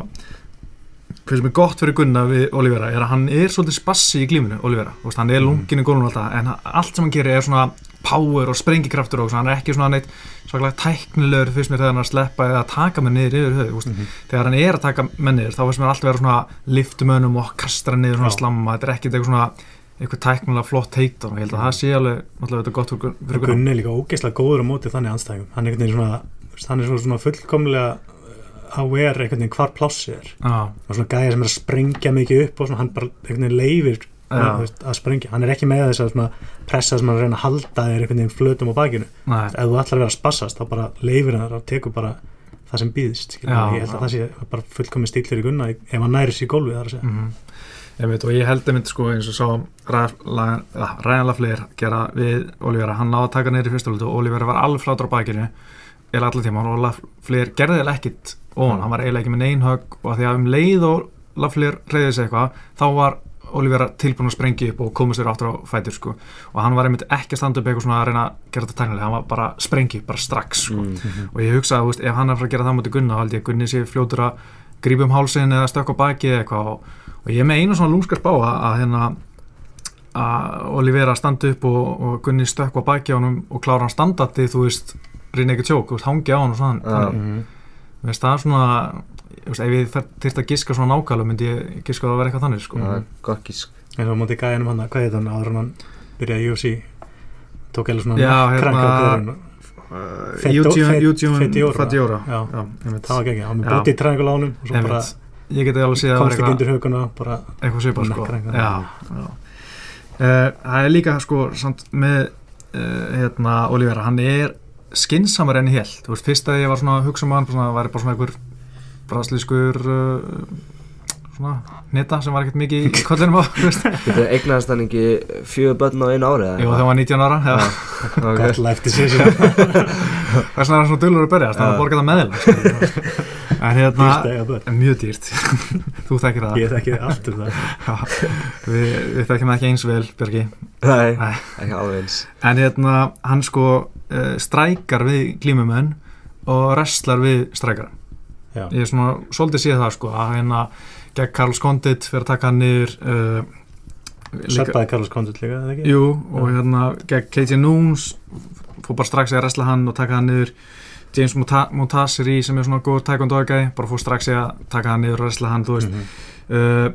hvað sem er gott fyrir Gunna við Olivera er að hann er svolítið spassi í glíminu Olivera, hann er Mm. lungin í gólun alltaf en hann- allt sem hann gerir er svona power og sprengikraftur og hann er ekki svona neitt svaklega tæknilegur fyrst mér þegar hann er að sleppa eða að taka menn niður yfir höfu, veist, Mhm. þegar hann er að taka menn niður þá finnst mér alltaf vera svona liftumönum og kastra niður svona slamma, þetta er ekkert eitthvað svona eitthvað tæknilega flott heit og ég held að það sé alveg er gott fyrir Gun- fyrir Gunna Gunni er líka ógeðslega góður á móti þannig anstæðingum hann er svona, hann er svona, svona fullkomlega aware einhvern veginn hvar plássi er. Já, og svona gæja sem er að sprengja mikið upp og svona hann bara veginn leifir Veist, að sprengja, hann er ekki með þess að pressa sem hann að reyna að halda þér einhvern veginn flötum á bakinu, ef þú ætlar að vera að spassast þá bara leifir hann og tekur bara það sem býðist, ég held að það sé bara fullkomin stíl fyrir Gunna ef hann næri sér í gólfið þar að segja. Mm ég veit og ég held einmitt sko eins og sá Ryan Lafleir gera við Olivera, hann náði að taka neyri fyrstulöldu og Olivera var alveg flátur á bakinu eða allir tíma og Lafleir gerði eða ekkit Mm. hann var eiginlega ekki með neynhögg og því að um leið og Lafleir reyði sig eitthvað, þá var Olivera tilbúin að sprengja upp og koma sér áttur á fætur sko og hann var einmitt ekki að standa upp eitthvað svona að reyna að gera þetta tæknilega, hann var bara að sprengja upp bara strax sko Mm. og ég hugsaði, þú veist, ef hann er að fara að gera það mútið Gunna, þá held ég að Gunni sé fljótur að grípa um hálsinn eða stökka baki eða eitthvað og, og ég er með einu svona lúmskar bá að, að hérna að Olivera standa upp og, og Gunni stökka baki á honum og klára hann standandi, þú veist reyna ekki tjók, hangi á hann og svona Já. þannig, Mhm. þú veist, það er svona veist, ef ég þyrst að giska svona nákvæmlega myndi ég giska að það vera eitthvað þannig, sko það er gott gísk eins og á móti gæjanum hann, hvað heit hann áður en hann byrjaði UFC tók eða svona Já, hérna, kranka á Feddiora. Fadjóra Já. einmitt. það var ekki, hann bútið í honum og svo bara Einmitt. ég geti alveg séð að komst ekki undir hauguna bara, eitthvað svipað sko. Uh, það er líka sko samt með uh, hérna Olivera, hann er skinsamar enn í hel, þú veist, fyrst að ég var svona að hugsa um hann, svona, væri bara svona einhver braslískur uh, svona neta sem var ekkert mikið í kollinum á, Þetta eignast hann ekki fjögur börn á einu ári eða? Jú hann var 19 ára gott life decision þess vegna er hann svona dullur að berja, þannig að borga það meðal sko. en hérna mjög dýrt. Þú þekkir það. Ég þekki allt um það. Já, við, við þekkjum það ekki eins vel Björgi. Nei, Nei. ekki alveg eins. En hérna, hann sko uh, strækar við glímumenn og wrestlar við strækara. Já. Ég er svona, svolítið séð það sko, að hérna gegn Karl Skondit fyrir að taka hann niður uh, Söppaði Carlos Condit líka, eða ekki? Jú, og hérna gegn KJ Noons fór bara strax að wrestla hann og taka hann niður James Monta Montaseri sem er svona góð taekwondo-gæði, bara fór strax að taka hann niður og wrestla hann, þú veist Mhm. uh,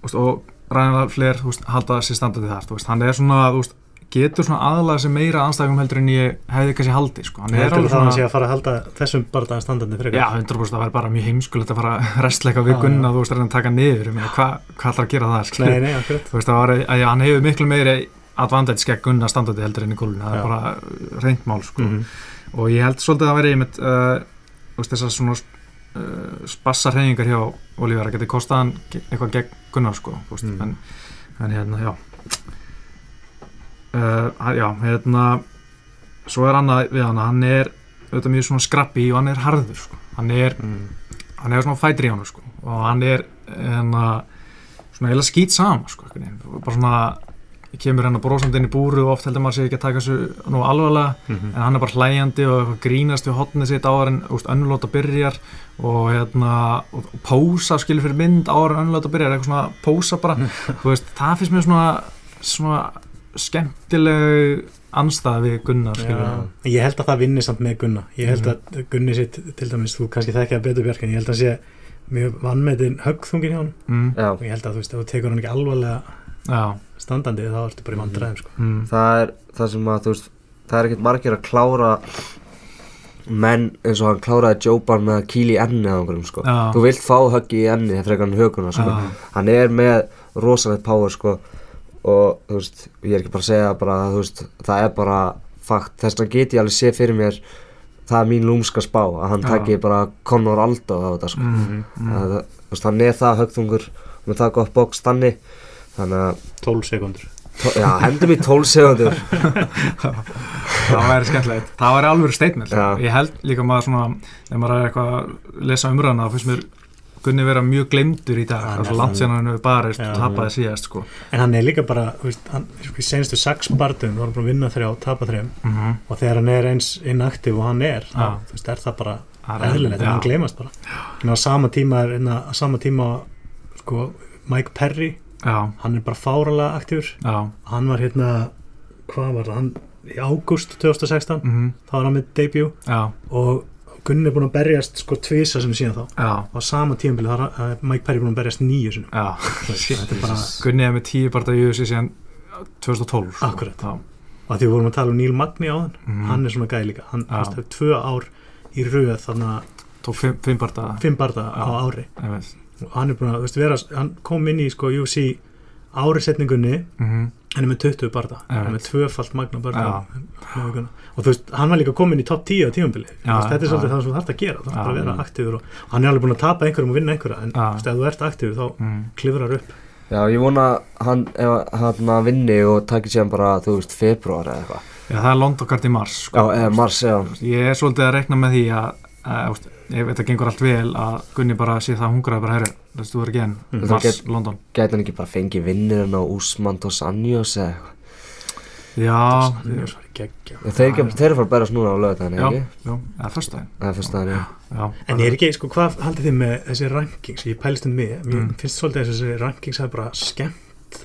þú veist, og Ryan Flair þú veist, halda sér standandi þar þú veist, hann er svona, þú veist, getur svona aðlaga sem meira anstæðum heldur en ég hefði kannski haldi sko. hann Ég er heldur alveg það að hann sé að fara að halda þessum bardaðan standandi frekar já, 100% það væri bara mjög heimskulegt að fara að wrestleika við Gunna, já. þú veist, að taka niður ég meina, hvað hva ætlar að gera það? Nei, nei, þú veist, að, já, hann hefur miklu meiri advantage gegn Gunna standandi heldur en í gólfinu það er bara reynd mál, sko Mhm. og ég held svolítið að vera einmitt uh, þú þessar svona uh, spassa hreyfingar hjá Olivera geti kostað hann ge- eitthvað gegn Gunnar sko, þú Mm. en, en hérna, já uh, já, hérna svo er annað við hann hann er auðvitað mjög svona skrappi og hann er harður sko. hann er, Mm. hann er svona fætri í hann sko. og hann er hérna, svona eiginlega skýt sama sko, bara svona kemur hann að brosandi inn í búru og oft heldur maður sig ekki að taka þessu nú alvarlega Mhm. en hann er bara hlæjandi og grínast við hotnið sitt áður en önnulóta byrjar og hérna og, pósa skilur fyrir mynd áður en önnulóta byrjar eitthvað svona pósa bara veist, það finnst mér svona svona skemmtileg anstæða við Gunnar ég held að það vinni samt með Gunna ég held Mhm. að Gunni sitt til dæmis þú kannski þekkja betur Björk en ég held að sé mjög vannmetin höggþungin hjá hann mm, Já, og ég held að þú veist, ef þú tekur hann ekki alvarlega já, standandi þá ertu bara í vandræðum sko. mm, það er það sem að, þú veist, það er ekkert margir að klára menn eins og hann kláraði Jóban með að kýla í enni á einhverjum, sko. Já. Þú vilt fá höggi í enni frekar hann höguna, sko. Hann er með rosalegt power, sko, og, þú veist, ég er ekki bara að segja bara, þú veist, það er bara fakt, þess vegna get ég alveg sé fyrir mér það er mín lúmska spá, að hann Já. taki bara Conor Aldo á þetta, sko. mm, mm, Það, þú veist, hann er það högþungur með það gott box þannig þannig að, 12 sekundur já, hendum í 12 segundur það væri skemmtilegt. Það væri alveg statement. Já. ég held líka maður svona ef maður er eitthvað að lesa umræðana þá finnst mér Gunni vera mjög glemdur í dag er svo langt síðan hann hefur barist Já. og tapaði síðast sko. en hann er líka bara, veist, hann sko, í senstu sex var hann búin að vinna þrjá tapa þrjum mm -hmm. og þegar hann er eins inaktiv og hann er, þá, Já. þú veist, er það bara en já. hann gleymast bara en á sama tíma er, en á sama tíma sko, Mike Perry hann er bara fáralega aktífur hann var hérna, hvað var það hann, í ágúst 2016 mm þá var hann með debut og Gunni er búin að berjast sko tvisa sem síðan þá. Já, á sama tímabili þá er uh, Mike Perry búin að berjast nýju er bara, Gunni er með tíu barða í USA síðan 2012 sko. Akkúrat. Já. og því við vorum að tala um Neil Magni á hann Mhm. hann er svona gæði líka, hann hefur tvö ár í röð þannig að tók fimm, barða fimm barða á ári. Mm og hann er búin að, þú veist, vera hann kom inn í sko UFC árisetningunni -hmm. hann er með 20 barða, hann er með tvöfalt magna barða. Og þú veist, hann var líka komin í topp 10 á Þú veist, þetta er svolítið það sem þú þarft að gera. Þú bara að vera aktífur og, og hann er alveg búin að tapa einhverjum og vinna einhverja en þú veist, ef þú ert aktífur þá mm. klifrar upp. Já, ég vona hann, ef hann að vinni og taki síðan bara, þú veist, februar eða eitthvað. Já, það er Londokart í mars sko. já, eða mars, já, ég er svolítið að rekna með því að, að úst, ef þetta gengur allt vel að Gunni bara sé það hungraði bara herri let's do it again, Mm. Það mars, get- London. gæti hann ekki bara fengið vinnirinn á Usman Dos Anjos eða eitthvað já, er þeir, eru að fara að berast núna á lögðan, já, ekki? já, eða fyrst daginn það er fyrst aðeins, já já, En ég er ekki, sko, hvað haldið þið með þessi rankings? Ég pælist um mig, mér Mm. finnst svolítið að þessi rankings hafi bara skemmt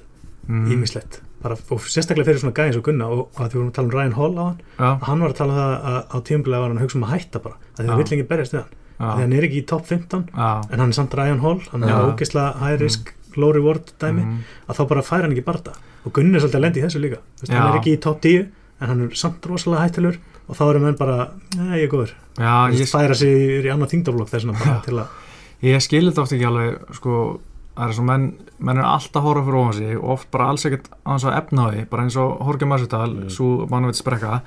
mm, ímislegt. Bara, og sérstaklega fyrir svona gæði eins og Gunna og, og að því vorum að tala um Ryan Hall á hann, já, hann var að tala um það að á tímabilið var hann að hugsa um að hætta bara, að því það vill ekki berjast við hann. Að því já, hann er ekki í top 15, já. en hann er samt Ryan Hall, hann er Já. ógeðslega high risk, low reward dæmi, mm, að þá bara færa hann ekki barða. Og Gunni er svolítið að lendi í þessu líka. Þú Veist, hann er ekki í top 10, en hann er samt rosalega hættilur og þá erum menn bara, nei, ég er góður. veist, færa sig í annað þingdarflokk þess vegna bara til að ég skilir þetta oft ekki alveg sko, það er svo menn menn er alltaf að horfa fyrir ofan sig og oft bara alls ekkert aðeins að efna á því bara eins og Jorge Masvidal, mm. svo mannveit sprekka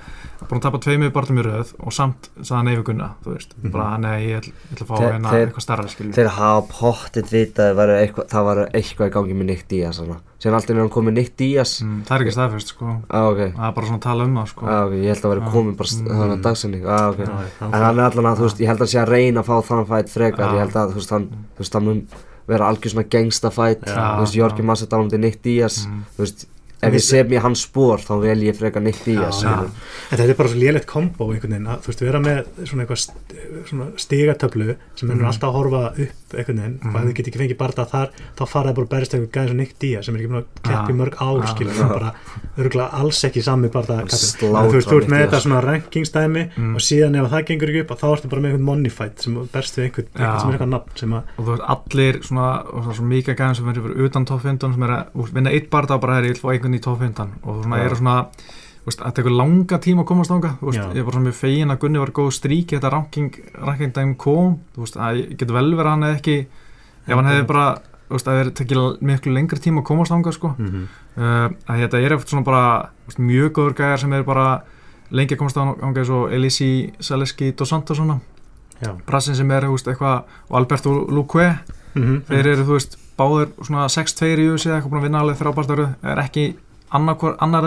búin að tapa tveimur barðum í röð og samt sagði neyfi gunna, þú veist Mhm. bara nei, ég ætl- ég ætla að fá hérna eitthvað starra skilur þeir hafa pottit vitað að það var eitthvað í gangi með Nick Diaz svona. síðan alltaf er hann komið Nick Diaz mm, það er ekki staðfest sko ah, ok, það er bara svona að tala um það sko ah, ok, ég held að vera Já. komið bara Mm. þannig að dagsending vera algjör svona gangsta fætt Já. þú veist, Jorgi. Massadal um Nick Diaz mm, þú veist, ef ég sé mér hans spór þá vel ég Diaz Já, skilur. En þetta er bara svo lélegt kombo veginn að þú veist, vera með svona eitthvað stigatöflu sem er Mhm. alltaf að horfa upp Mhm. og ef þið get ekki fengið barða þar þá fara það bara berist eitthvað gæðins og Nick Diaz sem er ekki búin að keppa í Já. mörg ár Já. skilur, sem bara örgulega alls ekki sami barða þú veist, þú ert með þetta svona rankingsdæmi Mm. og síðan ef það gengur ekki upp þá ertu bara með einhvern money fight sem berst við einhvern, einhvern sem er eitthvað nafn sem að og svona, og svona, svona mikið gæðin sem verður fyrir utan top 15 sem er að úst, vinna eitt barða og bara ég vil fá einhvern í top 15 og þú svona að tekur langa tíma að komast ánga ég er bara svona mjög fegin að Gunni var góð strík þetta ranking, ranking dæmi kom þú veist að ég getur vel verið hann hefði ekki ef hann hefði bara þú veist, að það tekið miklu lengri tíma að komast ánga sko. Mhm. uh, að þetta er eftir svona bara veist, mjög góður gæjar sem er bara lengi að komast ánga eins og Elisi Saleski dos Santos svona brassin sem er þú veist, eitthvað og Alberto Luque Mhm. þeir eru þú veist báðir svona 6-2 í USA eitthvað búin að vinna alveg þrjá barðaröð er ekki annar,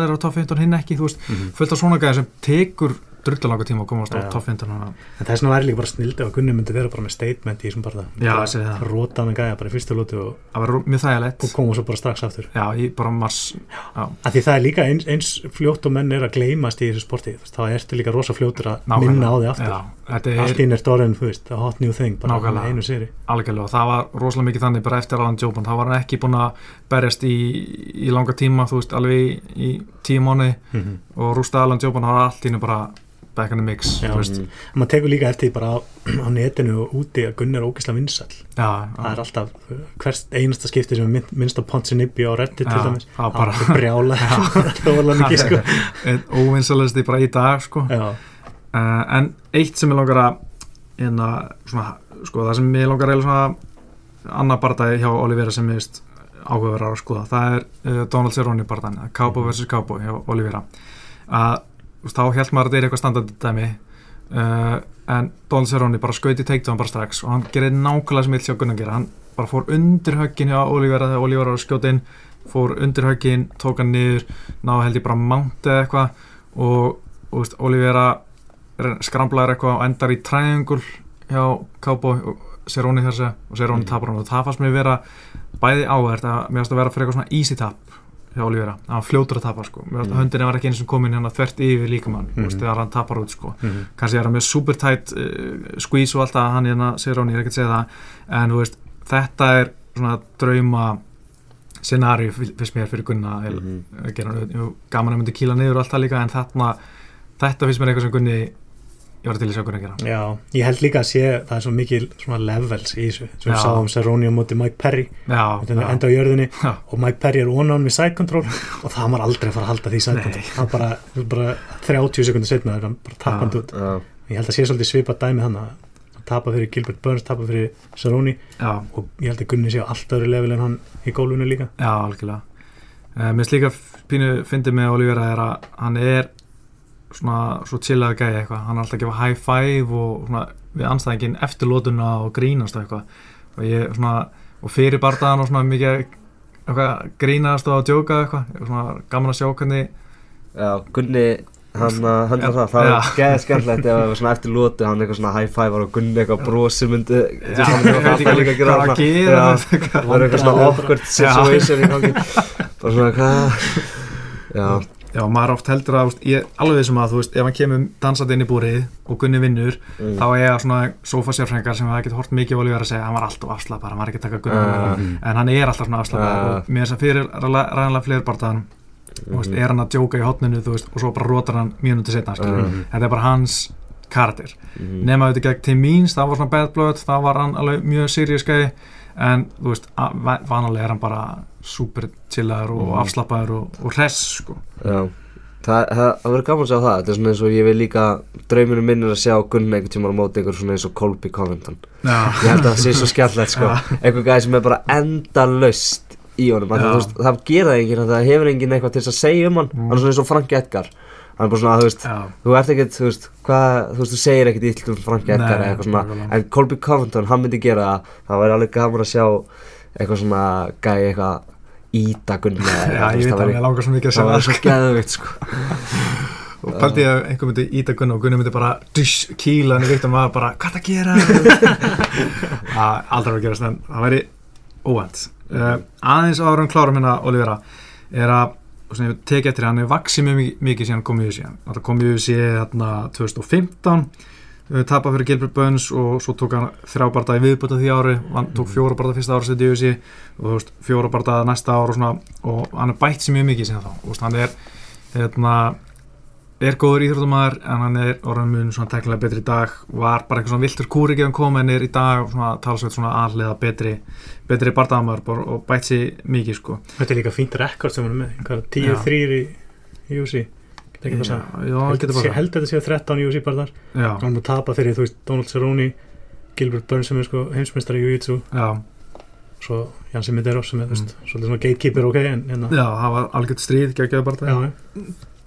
þeirra á top 15 hinn ekki þú veist Mhm. fullt af svona gæði sem tekur drullalanga tíma að komast á Já. top 15 hana. En þess vegna væri líka bara snild ef að Gunni myndi vera bara með statement í þessum barða Já, Bara ég segi það. Róta með gæja bara í fyrstu lótu og, það og koma svo bara strax aftur já, í bara mars því það er líka eins, eins fljótt og menn er að gleymast í þessu sporti þá ertu líka rosa fljótur að nákvæmlega. minna á því aftur allt er ín er dorðin, þú veist, a hot new thing bara Nákvæmlega. með einu séri algjörlega og það var rosalega mikið þannig bara eftir Alan Joban þá var hann ekki búin að berjast í, í langa tíma þú veist alveg í, í tíu mánuði og rústa Alan Joban það var allt í hennu bara back in the mix Já. Mm. maður tekur líka eftir bara á, á netinu og úti að Gunni er ógislega vinsall já, það er alltaf uh, hvert einasta skipti sem er minn- minnst á Ponsi Nibbi á Reddit til dæmis það var bara- brjála þóla mikið sko einn óvinsalegsti bara í dag sko. uh, en eitt sem ég langar að hérna, svona, sko, það sem ég langar að svona annar bardagi hjá Olivera sem ég veist áhugaverðar að skoða það er uh, Donald Cerrone bardagan Cowboy vs. Cowboy hjá Olivera að þú veist, þá held maður að þetta er eitthvað standandi dæmi. Uh, en Donald Cerrone bara skauti takedown bara strax og hann gerði nákvæmlega sem ég sjá Gunnar gera hann bara fór undir höggin hjá Olivera þegar Olivera var að skjóta inn fór undir höggin, tók hann niður náði held ég bara mount eða eitthvað og, og veist, Olivera skramlaður eitthvað og endar í triangle hjá Cowboy og Cerrone þessi og Cerrone Mm. tapar hann og það fannst mér vera bæði áhært að mér fannst að vera fyrir eitthvað svona easy tap hjá Olivera, hann fljótur að tapa sko Mm. að höndinni var ekki eins og komin hérna þvert yfir líkamann, mm. -hmm. þegar hann tapar út sko Mhm. kannski er hann með super tight uh, squeeze og allt það, hann hérna Cerrone, ég er ekki að segja það en þú veist, þetta er svona drauma scenari fyrst mér fyrir Gunna mm að jú, gaman að myndi kýla niður og allt það líka en þarna, þetta finnst mér eitthvað sem Gunni ég var til að sjá Gunni að gera. Já, ég held líka að sé það er svo mikil svona levels í þessu. Sem við sáum Cerrone á móti Mike Perry. Já, er já, enda á jörðinni Já. og Mike Perry er one on við side control og það var aldrei að fara að halda því side control. Hann bara, bara 30 sekundur setna er hann bara tappand út. Já. ég held að sé svolítið svipað dæmi hann að tapa fyrir Gilbert Burns, tapa fyrir já, og ég held að Gunni sé á allt öðru level en hann í gólfinu líka. Já, algjörlega. Uh, mér slíka pínu fyndið með Olivera er að hann er svona svo chillaði gæði eitthvað. Hann er alltaf að gefa high five og svona við anstæðingin eftir lótuna og grínast eitthvað. Og ég svona og fyrir bardaðan og svona mikið eitthvað grínast og að djóka eitthvað. Svona gaman að sjá hvernig Já, Gunni hann að höndla það, það Já. var geðið skemmtilegt ef það var svona eftir lótu, hann eitthvað svona high five og Gunni eitthvað brosir myndi Já, hann ég veit ekki alveg gera hvað að gera. Þetta. það var eitthvað svona awkward situation í gangi. Bara svona hvað? Já, Já, maður oft heldur að, ég alveg þessum að, þú veist, ef hann kemur dansandi inn í búrið og Gunni vinnur, mm. þá er svona sofasjárfræðingar sem hafa ekkert hort mikið á Olivera að segja, hann var alltaf afslappar, hann var ekki að taka Gunni Já. uh, en hann er alltaf svona afslappar Já. og mér þess að fyrir ræðanlega fleiri bardaðan, þú veist, Mhm. er hann að djóka í hotninu, þú veist, og svo bara rótar hann mínúti setna, skilur, Mhm. þetta er bara hans karakter, Mhm. nema auðvitað gegn Tim Means, það var svona bad blood, það var hann alveg mjög serious gæði, en þú veist, vanalega er hann bara super chillaður og Mhm. afslappaður og, og hress, sko. Já, það, það, það verður gaman að sjá það. Þetta er svona eins og ég vil líka Drauminu minn er að sjá Gunni einhvern tíma á móti einhver svona eins og Colby Covington. Já, Ég held að það sé svo skemmtilegt sko. Já. Einhver gæði sem er bara endalaust í honum. Veist, Það gera enginn, það hefur enginn eitthvað til að segja um hann. Mm. Hann er svona eins og Franki Edgar. Hann er bara svona, þú veist, já. þú ert ekkert, þú veist, hvað, þú veist, þú segir ekkert illt um Franki Edgar eða eitthvað svona. En Colby Covington, hann myndi gera það. Það væri alveg gaman að sjá eitthvað svona gæði eitthvað eða Já, ég veit það að mér langar svo mikið að Það segja var það svo geðveikt sko. Og pældi ég að einhver myndi íta Gunni og Gunni myndi bara dysh, kýla hann í vitt og maður bara, hvað er að gera? Það aldrei að gerast en það væri óvænt. Uh, aðeins árum klárum hérna Olivera er að og sem ég teki eftir hann er vaksið mjög mikið- síðan kom í UFC það kom í UFC hérna 2015 tapað fyrir Gilbert Burns og svo tók hann þrjá barða í viðbúta því ári. Hann tók fjóra barða fyrsta setið í UFC og þú veist, fjóra barða næsta ára og svona og hann er bætt sér mjög mikið síðan þá. Og hann er hérna er góður íþróttumæður en hann er orðan mun svona teknilega betri í dag. Var bara eitthvað svona viltur kúri ekki hann kom en er í dag svona talsveit svona aðlega betri betri barndamæður og bætt sér mikið sko. Þetta er líka fínt rekord sem hann er með hvað, Já. 10-3 í, í UFC Þetta ekki já, saman. já, Held þetta sé- bara held þetta sé 13 í UFC bara þar já, hann að tapa fyrir þú veist Donald Cerrone Gilbert Burns sem er sko heimsmeistari í Jiu-Jitsu. Já, svo Jansi Medeiros sem er veist svolítið svona gatekeeper ok en, en já, það var algjört stríð geggjaði barða já,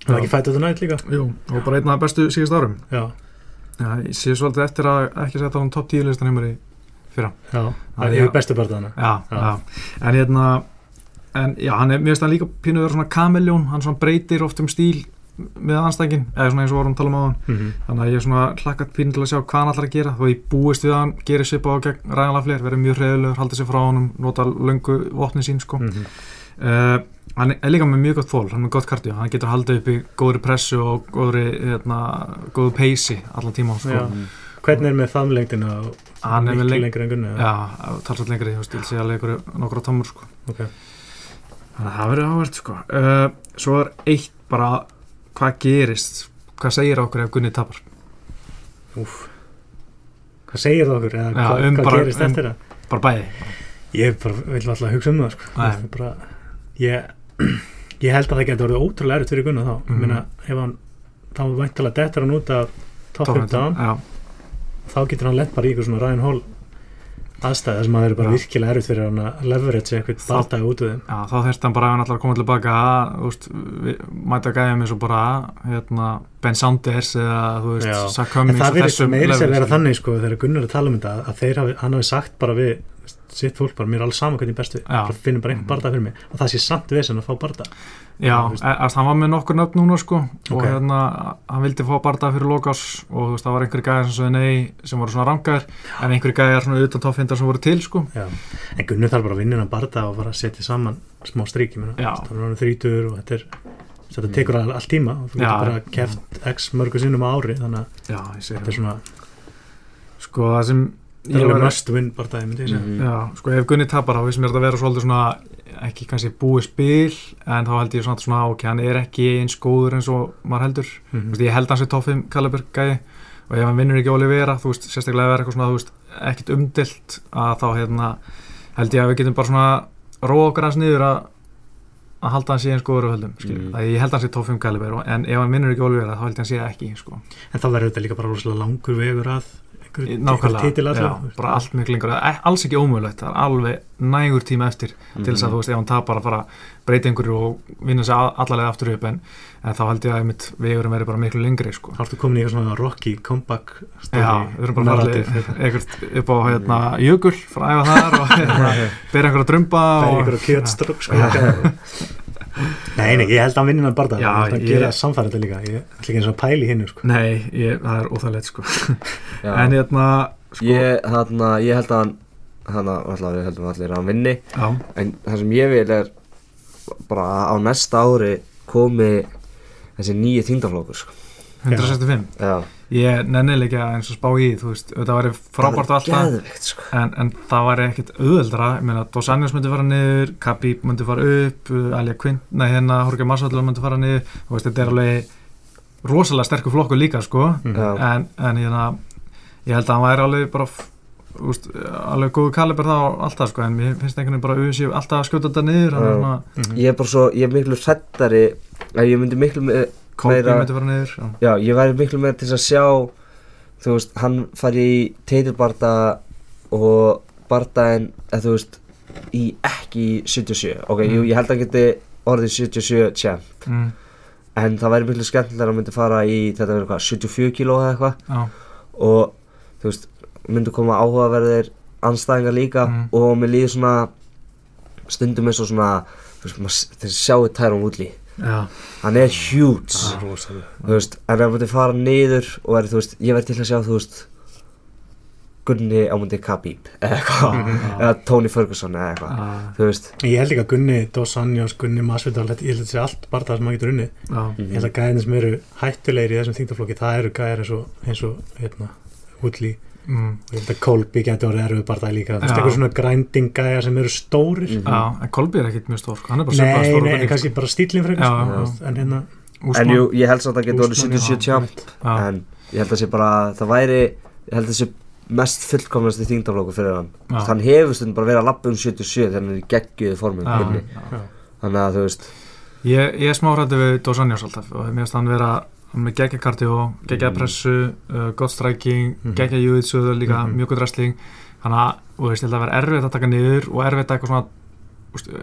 það var ekki fætt þetta nætt líka. Jú, og bara einn af bestu síðust árum. Já, já, ég sé svolítið eftir að ekki setja hann top 10 listan heimur í fyrra. Já, það er bestu já, Já. já, en hérna en já, hann er, mér finnst hann líka pínu vera svona kameljón, hann svona breytir oft um stíl með anstækin, eða svona eins og vorum að tala um á hann mm -hmm. þannig að ég er svona hlakkat pínu til að sjá hvað hann ætlar að gera þó ég búist við að hann gerir svipa á gegn ræðanlega fleiri, verið mjög hreðulegur, halda sér frá honum nota löngu vopni sín sko mm -hmm. uh, hann er líka með mjög gott fól hann er með gott kardio, hann getur haldið upp í góðri pressu og góðri, hérna, góðu peysi allan tíma sko. Já. hvernig er með þamlengdina og er miklu leng lengri en gunni eða? já, talsvægt lengri, þú stil sig alveg nokkra tómur sko ok, Þannig að það verður áhvert sko. Uh, svo er eitt bara hvað gerist hvað segir okkur ef Gunni tapar Úf. Hvað segir það okkur? Eða, Já, hvað, um hvað bara- gerist um- eftir það? bara bæði Ég bara vil alltaf hugsa um það sko. Er bara, ég, ég held að það getur orðið ótrúlega erut fyrir Gunnar þá mm. Minna, ef hann þá væntalega dettur hann út af top 15 já, þá getur hann lent bara í eitthvað svona Ryan Hall aðstæði sem að það eru bara Já. virkilega erut fyrir hann að leverage eitthvað bardaði út úr þeim. Já, þá þurfti hann bara að koma tilbaka við, mæta gæðum eins og bara hérna, Ben Sanders eða þú veist, En Cummings það verður meiri sem level, vera þannig sko þegar Gunnar er að tala um þetta að þeir hafi, hann hafi sagt bara við sitt fólk bara, mér er alls sama hvernig bestu bara finnum bara einhvern barda fyrir mig. Og það sé samt vesen að fá barda Já, veist. e- hann var með nokkur nöfn núna sko. Og Ok. hérna, hann vildi fá barða fyrir lokás og þú veist, það var einhverju gæðar sem svo nei sem voru svona rangar. En einhverju gæðar svona utan toppfindar sem voru til sko. Já. en Gunnar þarf bara að vinna hann barda og bara setja saman smá stríki Já. það er þrítur og þetta er þetta tekur all, all tíma. Og þú getur bara keft x mörgu sinnum á ári þannig að ég þetta er svona Sko það sem það er win bardaði myndi ég segja Mhm. Já, sko ef Gunni tapar þá finnst mér þetta að vera svolítið svona ekki kannski búið spil en þá held ég svona, svona ok, hann er ekki eins góður eins og maður heldur Þú Mhm. veist, ég held hans í 5 Kaliber gæði og ef hann vinnur ekki Olivera þú veist, sérstaklega er eitthvað svona, þú veist, ekkit umdilt að þá hérna held ég að við getum bara svona róa okkur hans niður að að halda hans í eins góður og höldum mm. Mm. að ég held hans í top 5 Kaliber og- en ef hann vinnur ekki Olivera þá held ég hans í ekki sko. en þá verður þetta líka bara rosalega langur vegur að nákvæmlega, já, bara allt mjög lengur. Alls ekki ómögulegt, það er alveg nægur tíma eftir til þess að þú veist, ef hann tapar að fara að breyta einhverju og vinna a- allalega aftur upp en, en þá held ég að einmitt vegurum verið bara miklu lengri sko. þá ertu komin í eitthvað svona Rocky comeback story, Já, við erum bara einhvert upp á hérna, jökul frá að æfa þar og hérna, bera einhverja drömba Það er og, einhverju kjötströkk sko Nei, nei, ég held að hann vinni hann barða Já, Það ég- gera samfærið líka. Ég ætla ekki eins og að pæli hinnu sko. Nei, ég, það er óþægilegt sko. Já. en hérna sko, ég, hana, ég held að hann hana, alltaf, við heldum allir að hann vinni. Já, en það sem ég vil er bara á næsta ári komi þessi nýju þýndaflokkur sko. 165 já, ég nennilega eins og spá í þú veist, þetta væri frábært og allt það. Geðveikt sko. en, en það væri ekkit auðveldra ég meina, Dos Anjos myndi fara niður Khabib myndi fara upp uh, Alja Quint, nei hérna Jorge Masvidal myndi fara niður. Þú veist, þetta er alveg rosalega sterkur flokkur líka sko. Já. en, en hérna ég held að hann væri alveg bara f- úst, alveg góðu kaliber það og allt það sko. En mér finnst einhvern veginn bara auðvitað alltaf að skjóta þetta niður svona, Mhm. ég er bara svo, ég er miklu hrættari að ég myndi miklu me- Meira- myndi fara niður já. já, ég væri miklu meira til að sjá þú veist, hann fari í teitilbarda og bardaðin, eða þú veist í ekki í 77 ok, Mm. jú, ég held að hann geti orðið 77 champ Mm, en það væri miklu skemmtilega að hann myndi fara í þetta verður hvað, 74 kíló eða eitthvað já, og þú veist, myndi koma áhugaverðir anstæðingar líka Mm. og mér líður svona stundum eins og svona þú veist, maður, þeir sjáu Tyrone Woodley já, hann er huge. Það er þú veist, en ef myndi fara niður og verður, þú veist, ég verður til að sjá, þú veist Gunni á myndi Khabib eða eitthvað, Mhm. eða Tony Ferguson eða eitthvað, já, þú veist. Ég held líka að Gunni, Dos Anjos, Gunni Masvidal Ég held að þetta sé allt barða sem maður getur unni Ég held að gæðin sem eru hættulegir í þessum þingtaflokki Það eru gæðir eins og, eins og hérna, Woodley mm, ég held að Colby getur orðið erfið barða líka Þú veist, Já. eitthvað svona grinding gæja sem eru stórir Mhm. já en Kolbi er ekkit mjög stór sko. er bara Nei, nei, en kannski bara stílinn frekar Já, sko, En hérna en jú, ég held samt að það getur orðið Úsmann, 77 já, champ já, en ég held að sé bara, það væri ég held að sé mest fullkomnast í þingdaflokku fyrir hann Já. hann hefur stundum bara verið að lappa um 77 þegar hann er já, Gunni. já. þannig að þú veist Ég, ég er smá hrættu við Dos Anjos alltaf og mér finnst hann vera með geggja kardió, geggja Mhm. pressu uh, gott striking, Mhm. geggja júðitsuðu líka, Mhm. mjög gott wrestling þannig að, og veist, ég held að vera erfitt að taka niður og erfitt að eitthvað svona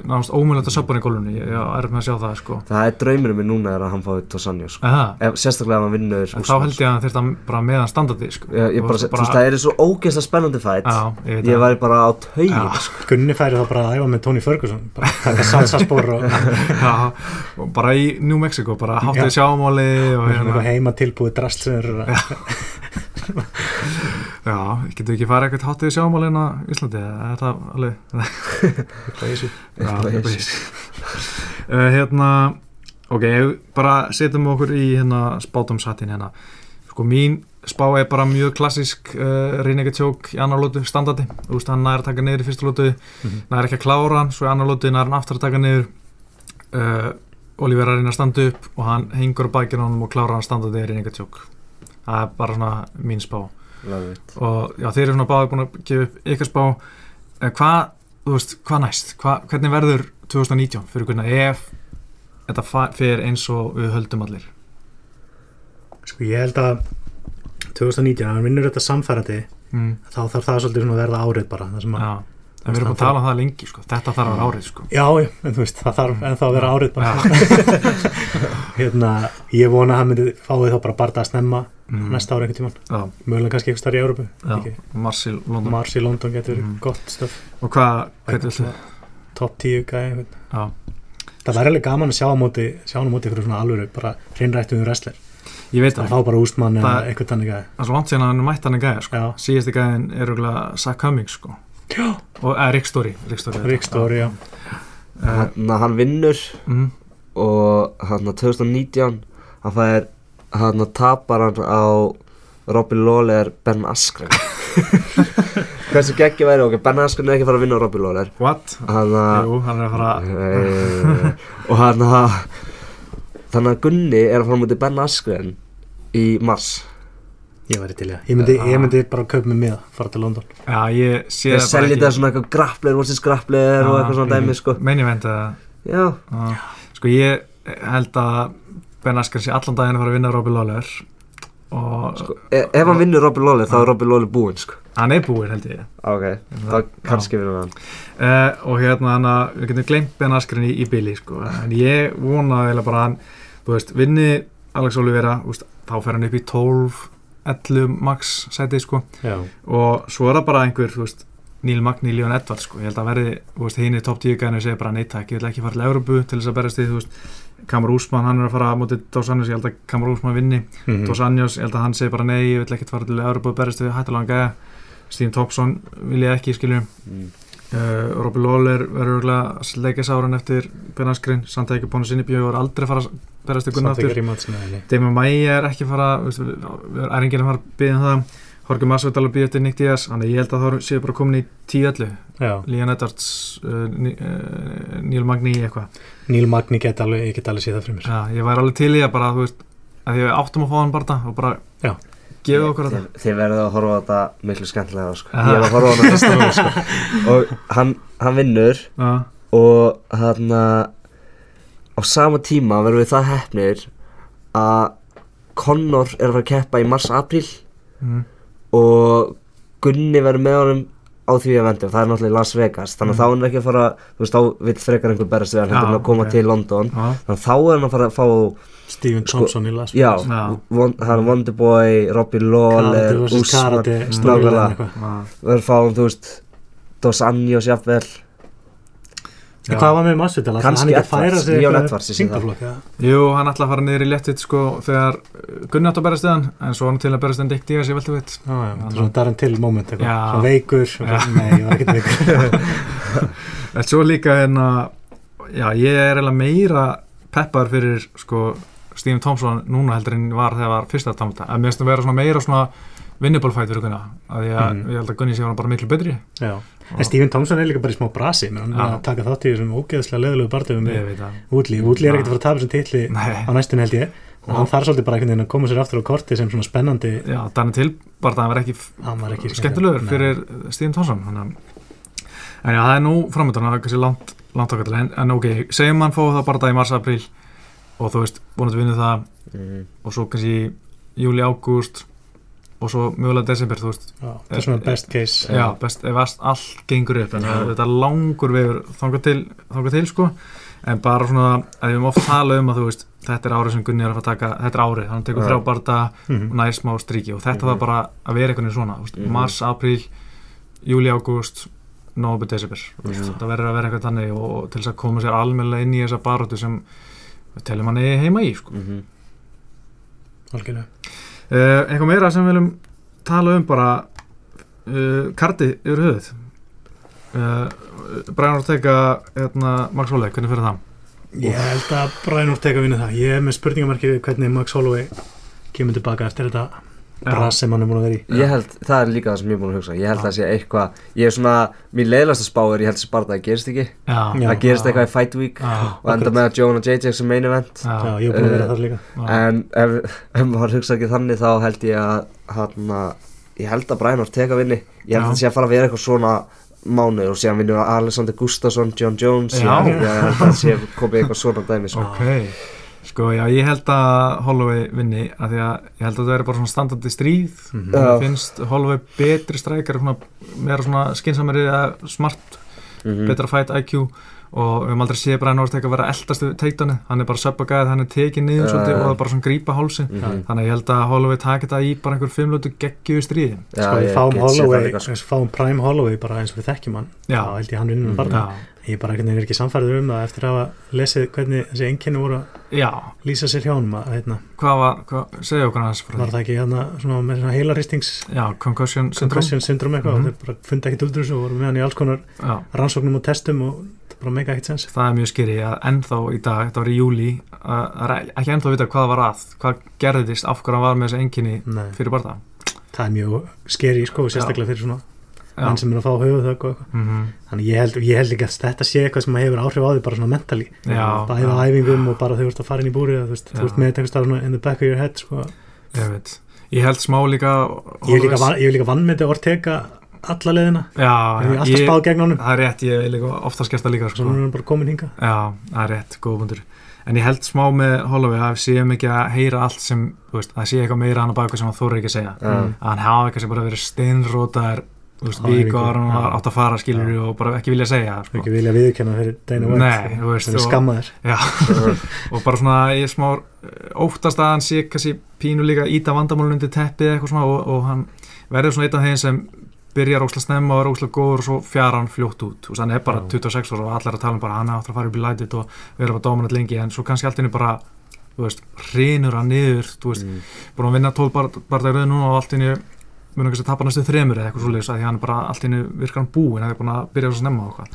náðast ómjöld að söpja hann í gólunni ég er með að sjá það sko. Það er draumurinn minn núna er að hann fái Tosanjó sko. Sérstaklega ef hann vinnur en þá held ég að hann þurft að bara meðan standardi sko. Ég, ég Og bara, þú veist, það er svo ógeðslega spennandi fætt ég ég væri bara á taugin sko. Gunni færi þá bara að æfa með Tony Ferguson bara taka salsaspor og Já, og bara í New Mexico bara háttið sjámáli og og hérna, heima tilbúið drast sem eru að já, getur ekki farið eitthvað háttið sjámálin á Íslandi, er það alveg eitthvað í Já, Eitthvað í í þessu. uh, hérna ok, bara setjum okkur í hérna spátumsattin hérna. Sko mín spá er bara mjög klassisk uh, reynega tjók í annar lótu standardi, þú veist hann nær að taka niður í fyrstu lótu Mhm. nær ekki að klára hann, svo í annar lótu nær hann aftur að taka niður. Uh, Oliver er að reyna að standa upp og hann hengur á bakinu á honum og klárar hann standandi er í einhver tjók það er bara svona mín spá. Og já, þeir eru svona báði búin að gefa upp ykkar spá. En hvað, þú veist, hvað næst? Hva, hvernig verður 2019 fyrir hvernig ef? Þetta fer eins og við höldum allir. Sko ég held að 2019, ef hann vinnur þetta samfærandi mm. þá þarf það svolítið svona að verða árið bara það sem að, já, en við erum að tala um það lengi sko. þetta þarf að vera árið sko. já, en þú veist, það þarf ennþá að vera árið bara hérna, ég vona að hann myndi fáið þá bara barða að snemma mm. næsta ári einhvern tímann, já, mögulega kannski eitthvað starf í Európu Ekki. Marsil, London Mars í London getur verið Mhm. gott stöf og hvað, hvernig viltu top 10 gæði það væri alveg gaman að sjá á móti sjá á móti ykkur svona alvöru, bara hreinrættum við wrestler, ég veit það það fá bara ústmann eða eitthvað þannig gæði það er svo langt síðan að hann er mætt hann í gæði sko. já, síðasti gæðin er örugglega Zach Cummings sko. Og eða Rick Story Rick Story, Rick Story, já. Uh, Hann, hann vinnur. Mm, og hann 2019 hann fær hann tapar hann á Robby Lawler Ben Askren. Hversu geggi væri ok, Ben Askren er ekki að fara að vinna á Robby Lawler. What? hann að Jú, hann er að fara Eh, og hann að þannig að Gunni er að fara mútið Ben Askren í mars ég væri til, já, ég myndi, ég myndi bara kaupa mig með, fara til London. Já, ég sé það bara selja ekki. þetta svona eitthvað grappler versus grappler og Já, eitthvað svona dæmi sko. Main event eða? Já, Já. Sko ég held að Ben Askren sé allan daginn að fara að vinna Robbie Lawler og sko, e ef hann vinnur Robby Lawler þá er Robby Lawler búinn sko. Hann er búinn held ég. Ok, þá kannski vinnur hann. Uh, og hérna hann að við getum glemt Ben Askren í, í bili sko. en ég vona eiginlega bara að hann þú veist, vinni Alex veist, þá fer hann upp í 12 11 max sæti sko já, og svo er það bara einhver veist, Neil Magni, Leon Edwards sko. ég held að verði, hinn í top 10 gæðinu segja bara neittak, ég vil ekki fara til Európu til þess að berast því, Kamar Úsmann hann er að fara á móti Dos Anjos, ég held að Kamar Úsmann vinni Mhm. Dos Anjos, ég held að hann segi bara nei, ég vil ekki fara til Európa og berast við hættulega gæja Steve Thompson vil ég ekki skilju mm. Uh, Robbie Lawler verður örgulega leikjasáran eftir Ben Askren, samt að ekki búin að sinni bjög og er aldrei fara að berast rímatsina eða Damon Maia er ekki fara er enginn að fara að byggja um það. Jorge Masvidal að byggja eftir Nick Diaz. Þannig að ég held að þá séu bara komin í 10-11 já, Leon Edwards, uh, Ni- uh, Neil Magni eitthvað. Neil Magni get alveg, ég get alveg séð það fyrir mér. Já, ég væri alveg til í að bara, þú veist að því við áttum að fá hann bara og bara Já. Gefa okkur þið, þetta þið verður að horfa á þetta miklu skemmtilega sko. Aha. ég er að horfa á þetta fyrsta núna sko. og hann, hann vinnur Já, og hann á sama tíma verðum við það hefnir að Connor er að fara að keppa í mars-april mm, og Gunni verður með honum á því að vendu það er náttúrulega Las Vegas þannig að Mm. þá er hann ekki að fara þú veist þá vill frekar einhver berast við hann Já, heldur en að koma ok. til London já, þannig að þá er hann að fara að fá Steven Sko, Thompson í Las Vegas. Já. von, það er Wonderboy, Robbie Lawler eitthvað. já, verður að fá hann þú veist Dos Anjos jafnvel En hvað var með Masvidal? Ætlaði Kannski að sig Leon það. þyngdarflokk, eða? Jú, hann ætla að fara niður í léttitt sko þegar uh, Gunni átt að berast hann en svo var hann til að berast en Dick Diaz, ég veltu veit Já, já, þetta er svona Darren Till moment eitthvað. Svona veikur, Já. nei, ég var ekkert veikur En svo líka hérna já, ég er eiginlega meira peppar fyrir sko Stephen Thompson núna heldur en var þegar var fyrsta tamta en mér finnst að vera svona meira svona vinnibólfætt fyrir Gunna að að Mhm. ég held að Gunni sé hann bara miklu betri. En Steven Thompson er líka bara í smá brasi hann er að taka þátt í þessum ógeðslega leðilegu barndöfum ég með Woodley Woodley er ekkert að fara að tapa þessum titli Nei. á næstunni held ég og hann þarf svolítið bara einhvern veginn að koma sér aftur á korti sem svona spennandi Já, Danny Till bara það var ekki ekki skemmtilegur fyrir Stephen Thompson þannig en já, það er nú framöndan það er kannski langt, langt okkar til en, en ok, segjum mann fóðu það bara það í mars-april og þú veist, vonandi vinnu það mm. og svo kannski júli, ágúst og svo mögulega desember, þú veist Já, það er svona best case já, best, ef allt, allt gengur upp en það- þetta er langur vegur þangað til, þangað til sko en bara svona, að við höfum oft talað um að þú veist, þetta er árið sem Gunni er að fara að taka þetta er árið, hann tekur Já. þrjá barða Mhm. og nær smá stríki og þetta Mhm. var bara að vera einhvern veginn svona, þú veist, Mhm. mars, apríl júli, ágúst nóvember, desember Mhm. þetta verður að vera eitthvað þannig og, til þess að koma sér almennilega inn í þessa baróttu sem við telum hann heima í sko. Mm algjörlega uh, eitthvað meira sem við viljum tala um bara uh, karti yfir höfuð. Uh, Brian Ortega hérna, Max Holloway, hvernig fyrir það? Ég held að Brian Ortega vinna það. Ég er með spurningamarkið hvernig Max Holloway kemur tilbaka eftir þetta brass sem hann er múin að vera í. Ég held, það er líka það sem ég er búin að hugsa. Ég held að sé eitthvað Ég er svona, mín leiðilegsta spá er Ég held að Sparta það gerist ekki. Það gerist eitthvað í Fight Week já, Og enda með að Joan og JJ sem main event. Já, já, ég er búin að vera þar líka. Já. En ef, ef maður hugsa ekki þannig Þá held ég að hann Ég held að Brian Ortega vinni. Ég held Já. að það sé að fara að vera eitthvað svona mánuður og síðan vinnur Alexander Gustafsson, John Jones. Já. ég, held að það sé komið eitthvað svona dæmi sko. ok sko já ég held að Holloway vinni af því að ég held að það veri bara svona standandi stríð Mhm. mér Já. finnst Holloway betri strækjar svona, meira svona skinsamari eða smart, Mhm. betra fight IQ og við höfum aldrei séð Brian Ortega vera eldast við teitanu, hann er bara söpagæð hann er tekið niður svolítið og það er bara svona grípa hálsin Mhm. þannig að ég held að Holloway taki þetta í bara einhver fimmlötu geggjuðu stríði Já, Sko við ég fáum það Holloway, sko. fáum Prime Holloway bara eins og við þekkjum hann Já. þá held ég hann vinnur Mhm. Ég bara er ekki samfærður um það eftir að hafa lesið hvernig þessi einkenni voru að lýsa sér hjá honum að hérna, hvað var hvað, segja okkur hans frá var það ekki hérna svona með svona heilaristings já, concussion syndrome. concussion syndrom eitthvað Mhm. og þeir bara fundi ekkit út úr þessu og voru með hann í alls konar já. rannsóknum og testum og það bara mega ekkit sens það er mjög skeri að ennþá í dag, þetta var í júli að ekki ennþá að vita hvað var að hvað gerðist, af hverju hann var með þessi enginni fyrir barða það er mjög skeri sko, sérstaklega fyrir svona já, menn sem er að fá höfuð og eitthvað. Mm þannig ég held, ég held ekki að þetta sé eitthvað sem hefur áhrif á því bara svona mentally. Já, bæði á æfingum og bara þú ert að fara inn í búri þú veist, Já. þú ert með þetta svona in the back of your head sko. ég veit. Ég held smá líka ég er líka, van- ég er líka vannmyndi Ortega alla leðina, já, ég hef alltaf spáð gegn honum. það er rétt, ég hef líka oftast gert það líka sko. nú er hann bara komin hinga já, það er rétt, góð bundur en ég held smá með Holloway að við séum ekki að heyra allt sem, þú veist, það sé eitthvað meira hann á baka sem hann þóra ekki að segja. Mm. að hann hafa eitthvað sem bara verið steinrótaðar hann já. var átt að fara skilur og bara ekki vilja segja sko. ekki vilja viðurkenna fyrir þú veist, það er og- skammaður Já, og bara svona ég er smá eh, óttast að hann sé kannski pínu líka íta vandamálun undir teppið eitthvað svona og, og hann verður svona einn af þeim sem byrjar óslega snemma og er óslega góður og svo fjara hann fljótt út þú veist, hann er bara Já. 26 ára og allir að tala um bara hann áttur að fara upp í lætið og vera bara dominant lengi en svo kannski allt inni bara þú veist, hrinur hann niður þú veist, Mm. búin að vinna 12 bar, barndagir mun kannski að tapa næstu þremur eða eitthvað svoleiðis að því hann er bara allt inni virkar hann búinn það er búin að byrja svo snemma og eitthvað.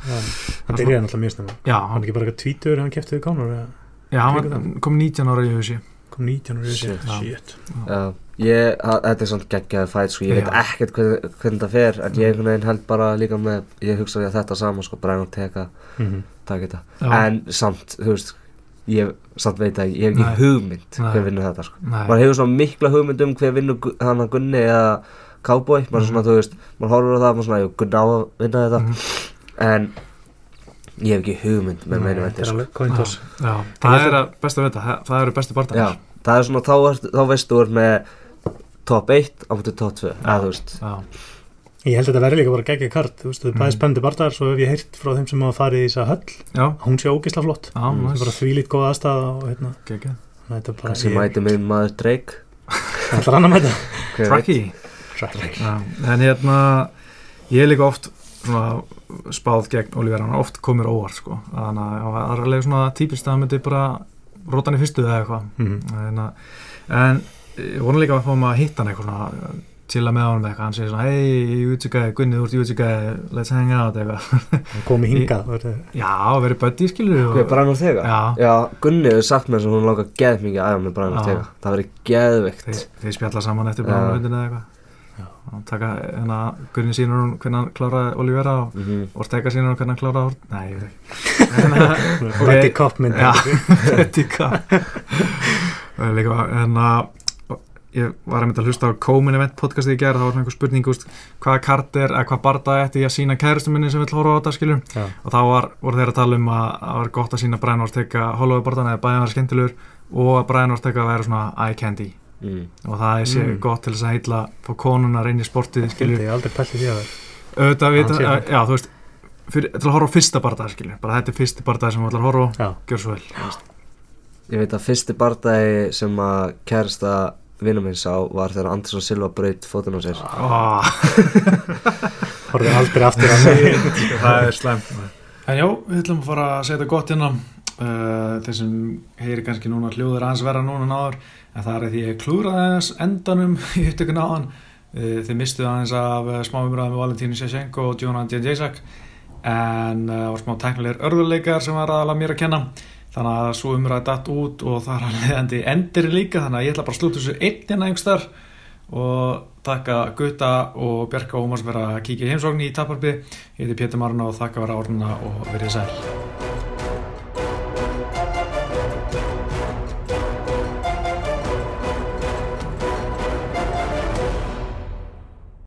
Það byrjaði náttúrulega mjög snemma. Já, hann hann, er ekki bara eitthvað tvítur hann kefti við eða já, hann kom 19 ára í þessi kom 19 og Shit. shit, shit. Já, ég, að- þetta er svona geggjaði fæt sko, ég veit Já. ekkert hvernig, hvernig það fer en ég einhvern veginn held bara líka með ég hugsa að þetta sama sko, Ortega Mhm. takk þetta, Já. en samt þú veist, ég samt veit að ég hef ekki Nei. hugmynd hver vinnur þetta sko, maður hefur svona mikla hugmynd um hver vinnur hann að Gunni eða Cowboy, maður Mhm. svona þú veist maður horfur á það, maður svona, jú, Gunni á að vinna þetta. Mhm. en ég hef ekki hugmynd með Nei, meinu þetta vendi er sko. það er að besta að vita, það, það eru bestu Já, barndar það er svona, þá, ert, þá veistu þú ert með top 1 á mútið top 2 eða þú veist. Já, ég held að þetta verði líka bara geggja kart þú veist, það er Mhm. bæði spennandi barndar svo hef ég heyrt frá þeim sem hafa farið í þess að höll já, hún sé ógisla flott. Það er næs bara þvílít góð aðstæða og hérna, er kannski mæti minn maður Drake. Ætlar hann að mæta. Tracky Track. Já, en hérna ég er líka oft svona spáð gegn Oliver, hann oft komur óvart sko, þannig að það er alveg svona típist að hann myndi bara róta hann í fyrstu eða eitthvað Mhm. en, en ég vona líka að fá maður að hitta hann eitthvað svona chilla með honum eitthvað, hann segir svona hey, Jútsugæði, Gunni, þú ert Jútsugæði let's hang out eitthvað hann komi hingað og já, verið buddy skilur Hver, Brian Ortega? Já. Já, Gunni hefur sagt mér sem hún langar geð mikið að æfa með Brian Já. Ortega Það verið geðvikt þeir, þeir spjalla saman eftir eða eitthvað Já. Og taka hérna Gunni sínur hún hvernig hann kláraði Olivera og mm -hmm. Ortega sínur hún hvernig hann kláraði nei, ég veit ekki. Buddy Cop mynd Já, Það er líka en að ég var einmitt að hlusta á Comin Event podcastið í gerð, það var svona einhver spurning úst, hvaða kart er, eða hvað barða ætti ég að sína kærustu minni sem vill horfa á þetta skilur Já. og þá var, voru þeir að tala um að það var gott að sína Brian Ortega Holloway barðan eða bæðan var skemmtilegur og að Brian Ortega væri svona eye candy mm. og það er sér Mm. gott til þess að heitla fá konunar inn í sportið skilur ég aldrei pælt í því að það auðvitað vita, Hann sé það. já þú veist fyrir, til að horfa á fyrsta barða skilur bara þetta er fyrsti barða sem við ætlar að horfa á. Gjör svo vel. Ég veit að fyrsti bardagi sem að kærasta vinnum minn sá var þegar Andersson Silva braut fótinn á sér. Oh. horfði aldrei aftur að mig. Það er slemt en já, við ætlum að fara að segja þetta gott innan uh, þeir sem heyri kannski núna hljóður aðeins verða núna en áður en það er því ég klúraði aðeins endanum í upptökun áðan. Uh, þeir mistuð aðeins af uh, smá umræðum með Valentínu Sjæsjenko og Jónan Djendjæsak en það var smá teknilegur örðuleikar sem var aðalega mér að kenna. Þannig að svo umræði datt út og það er að leiðandi endir líka þannig að ég ætla bara að slúta þessu einn innan einhvers þar og þakka Gutta og Bjarka Ómars fyrir að kíkja heimsókn í Taparbi ég heiti Pétur Marna og þakka vera árna og verið sæl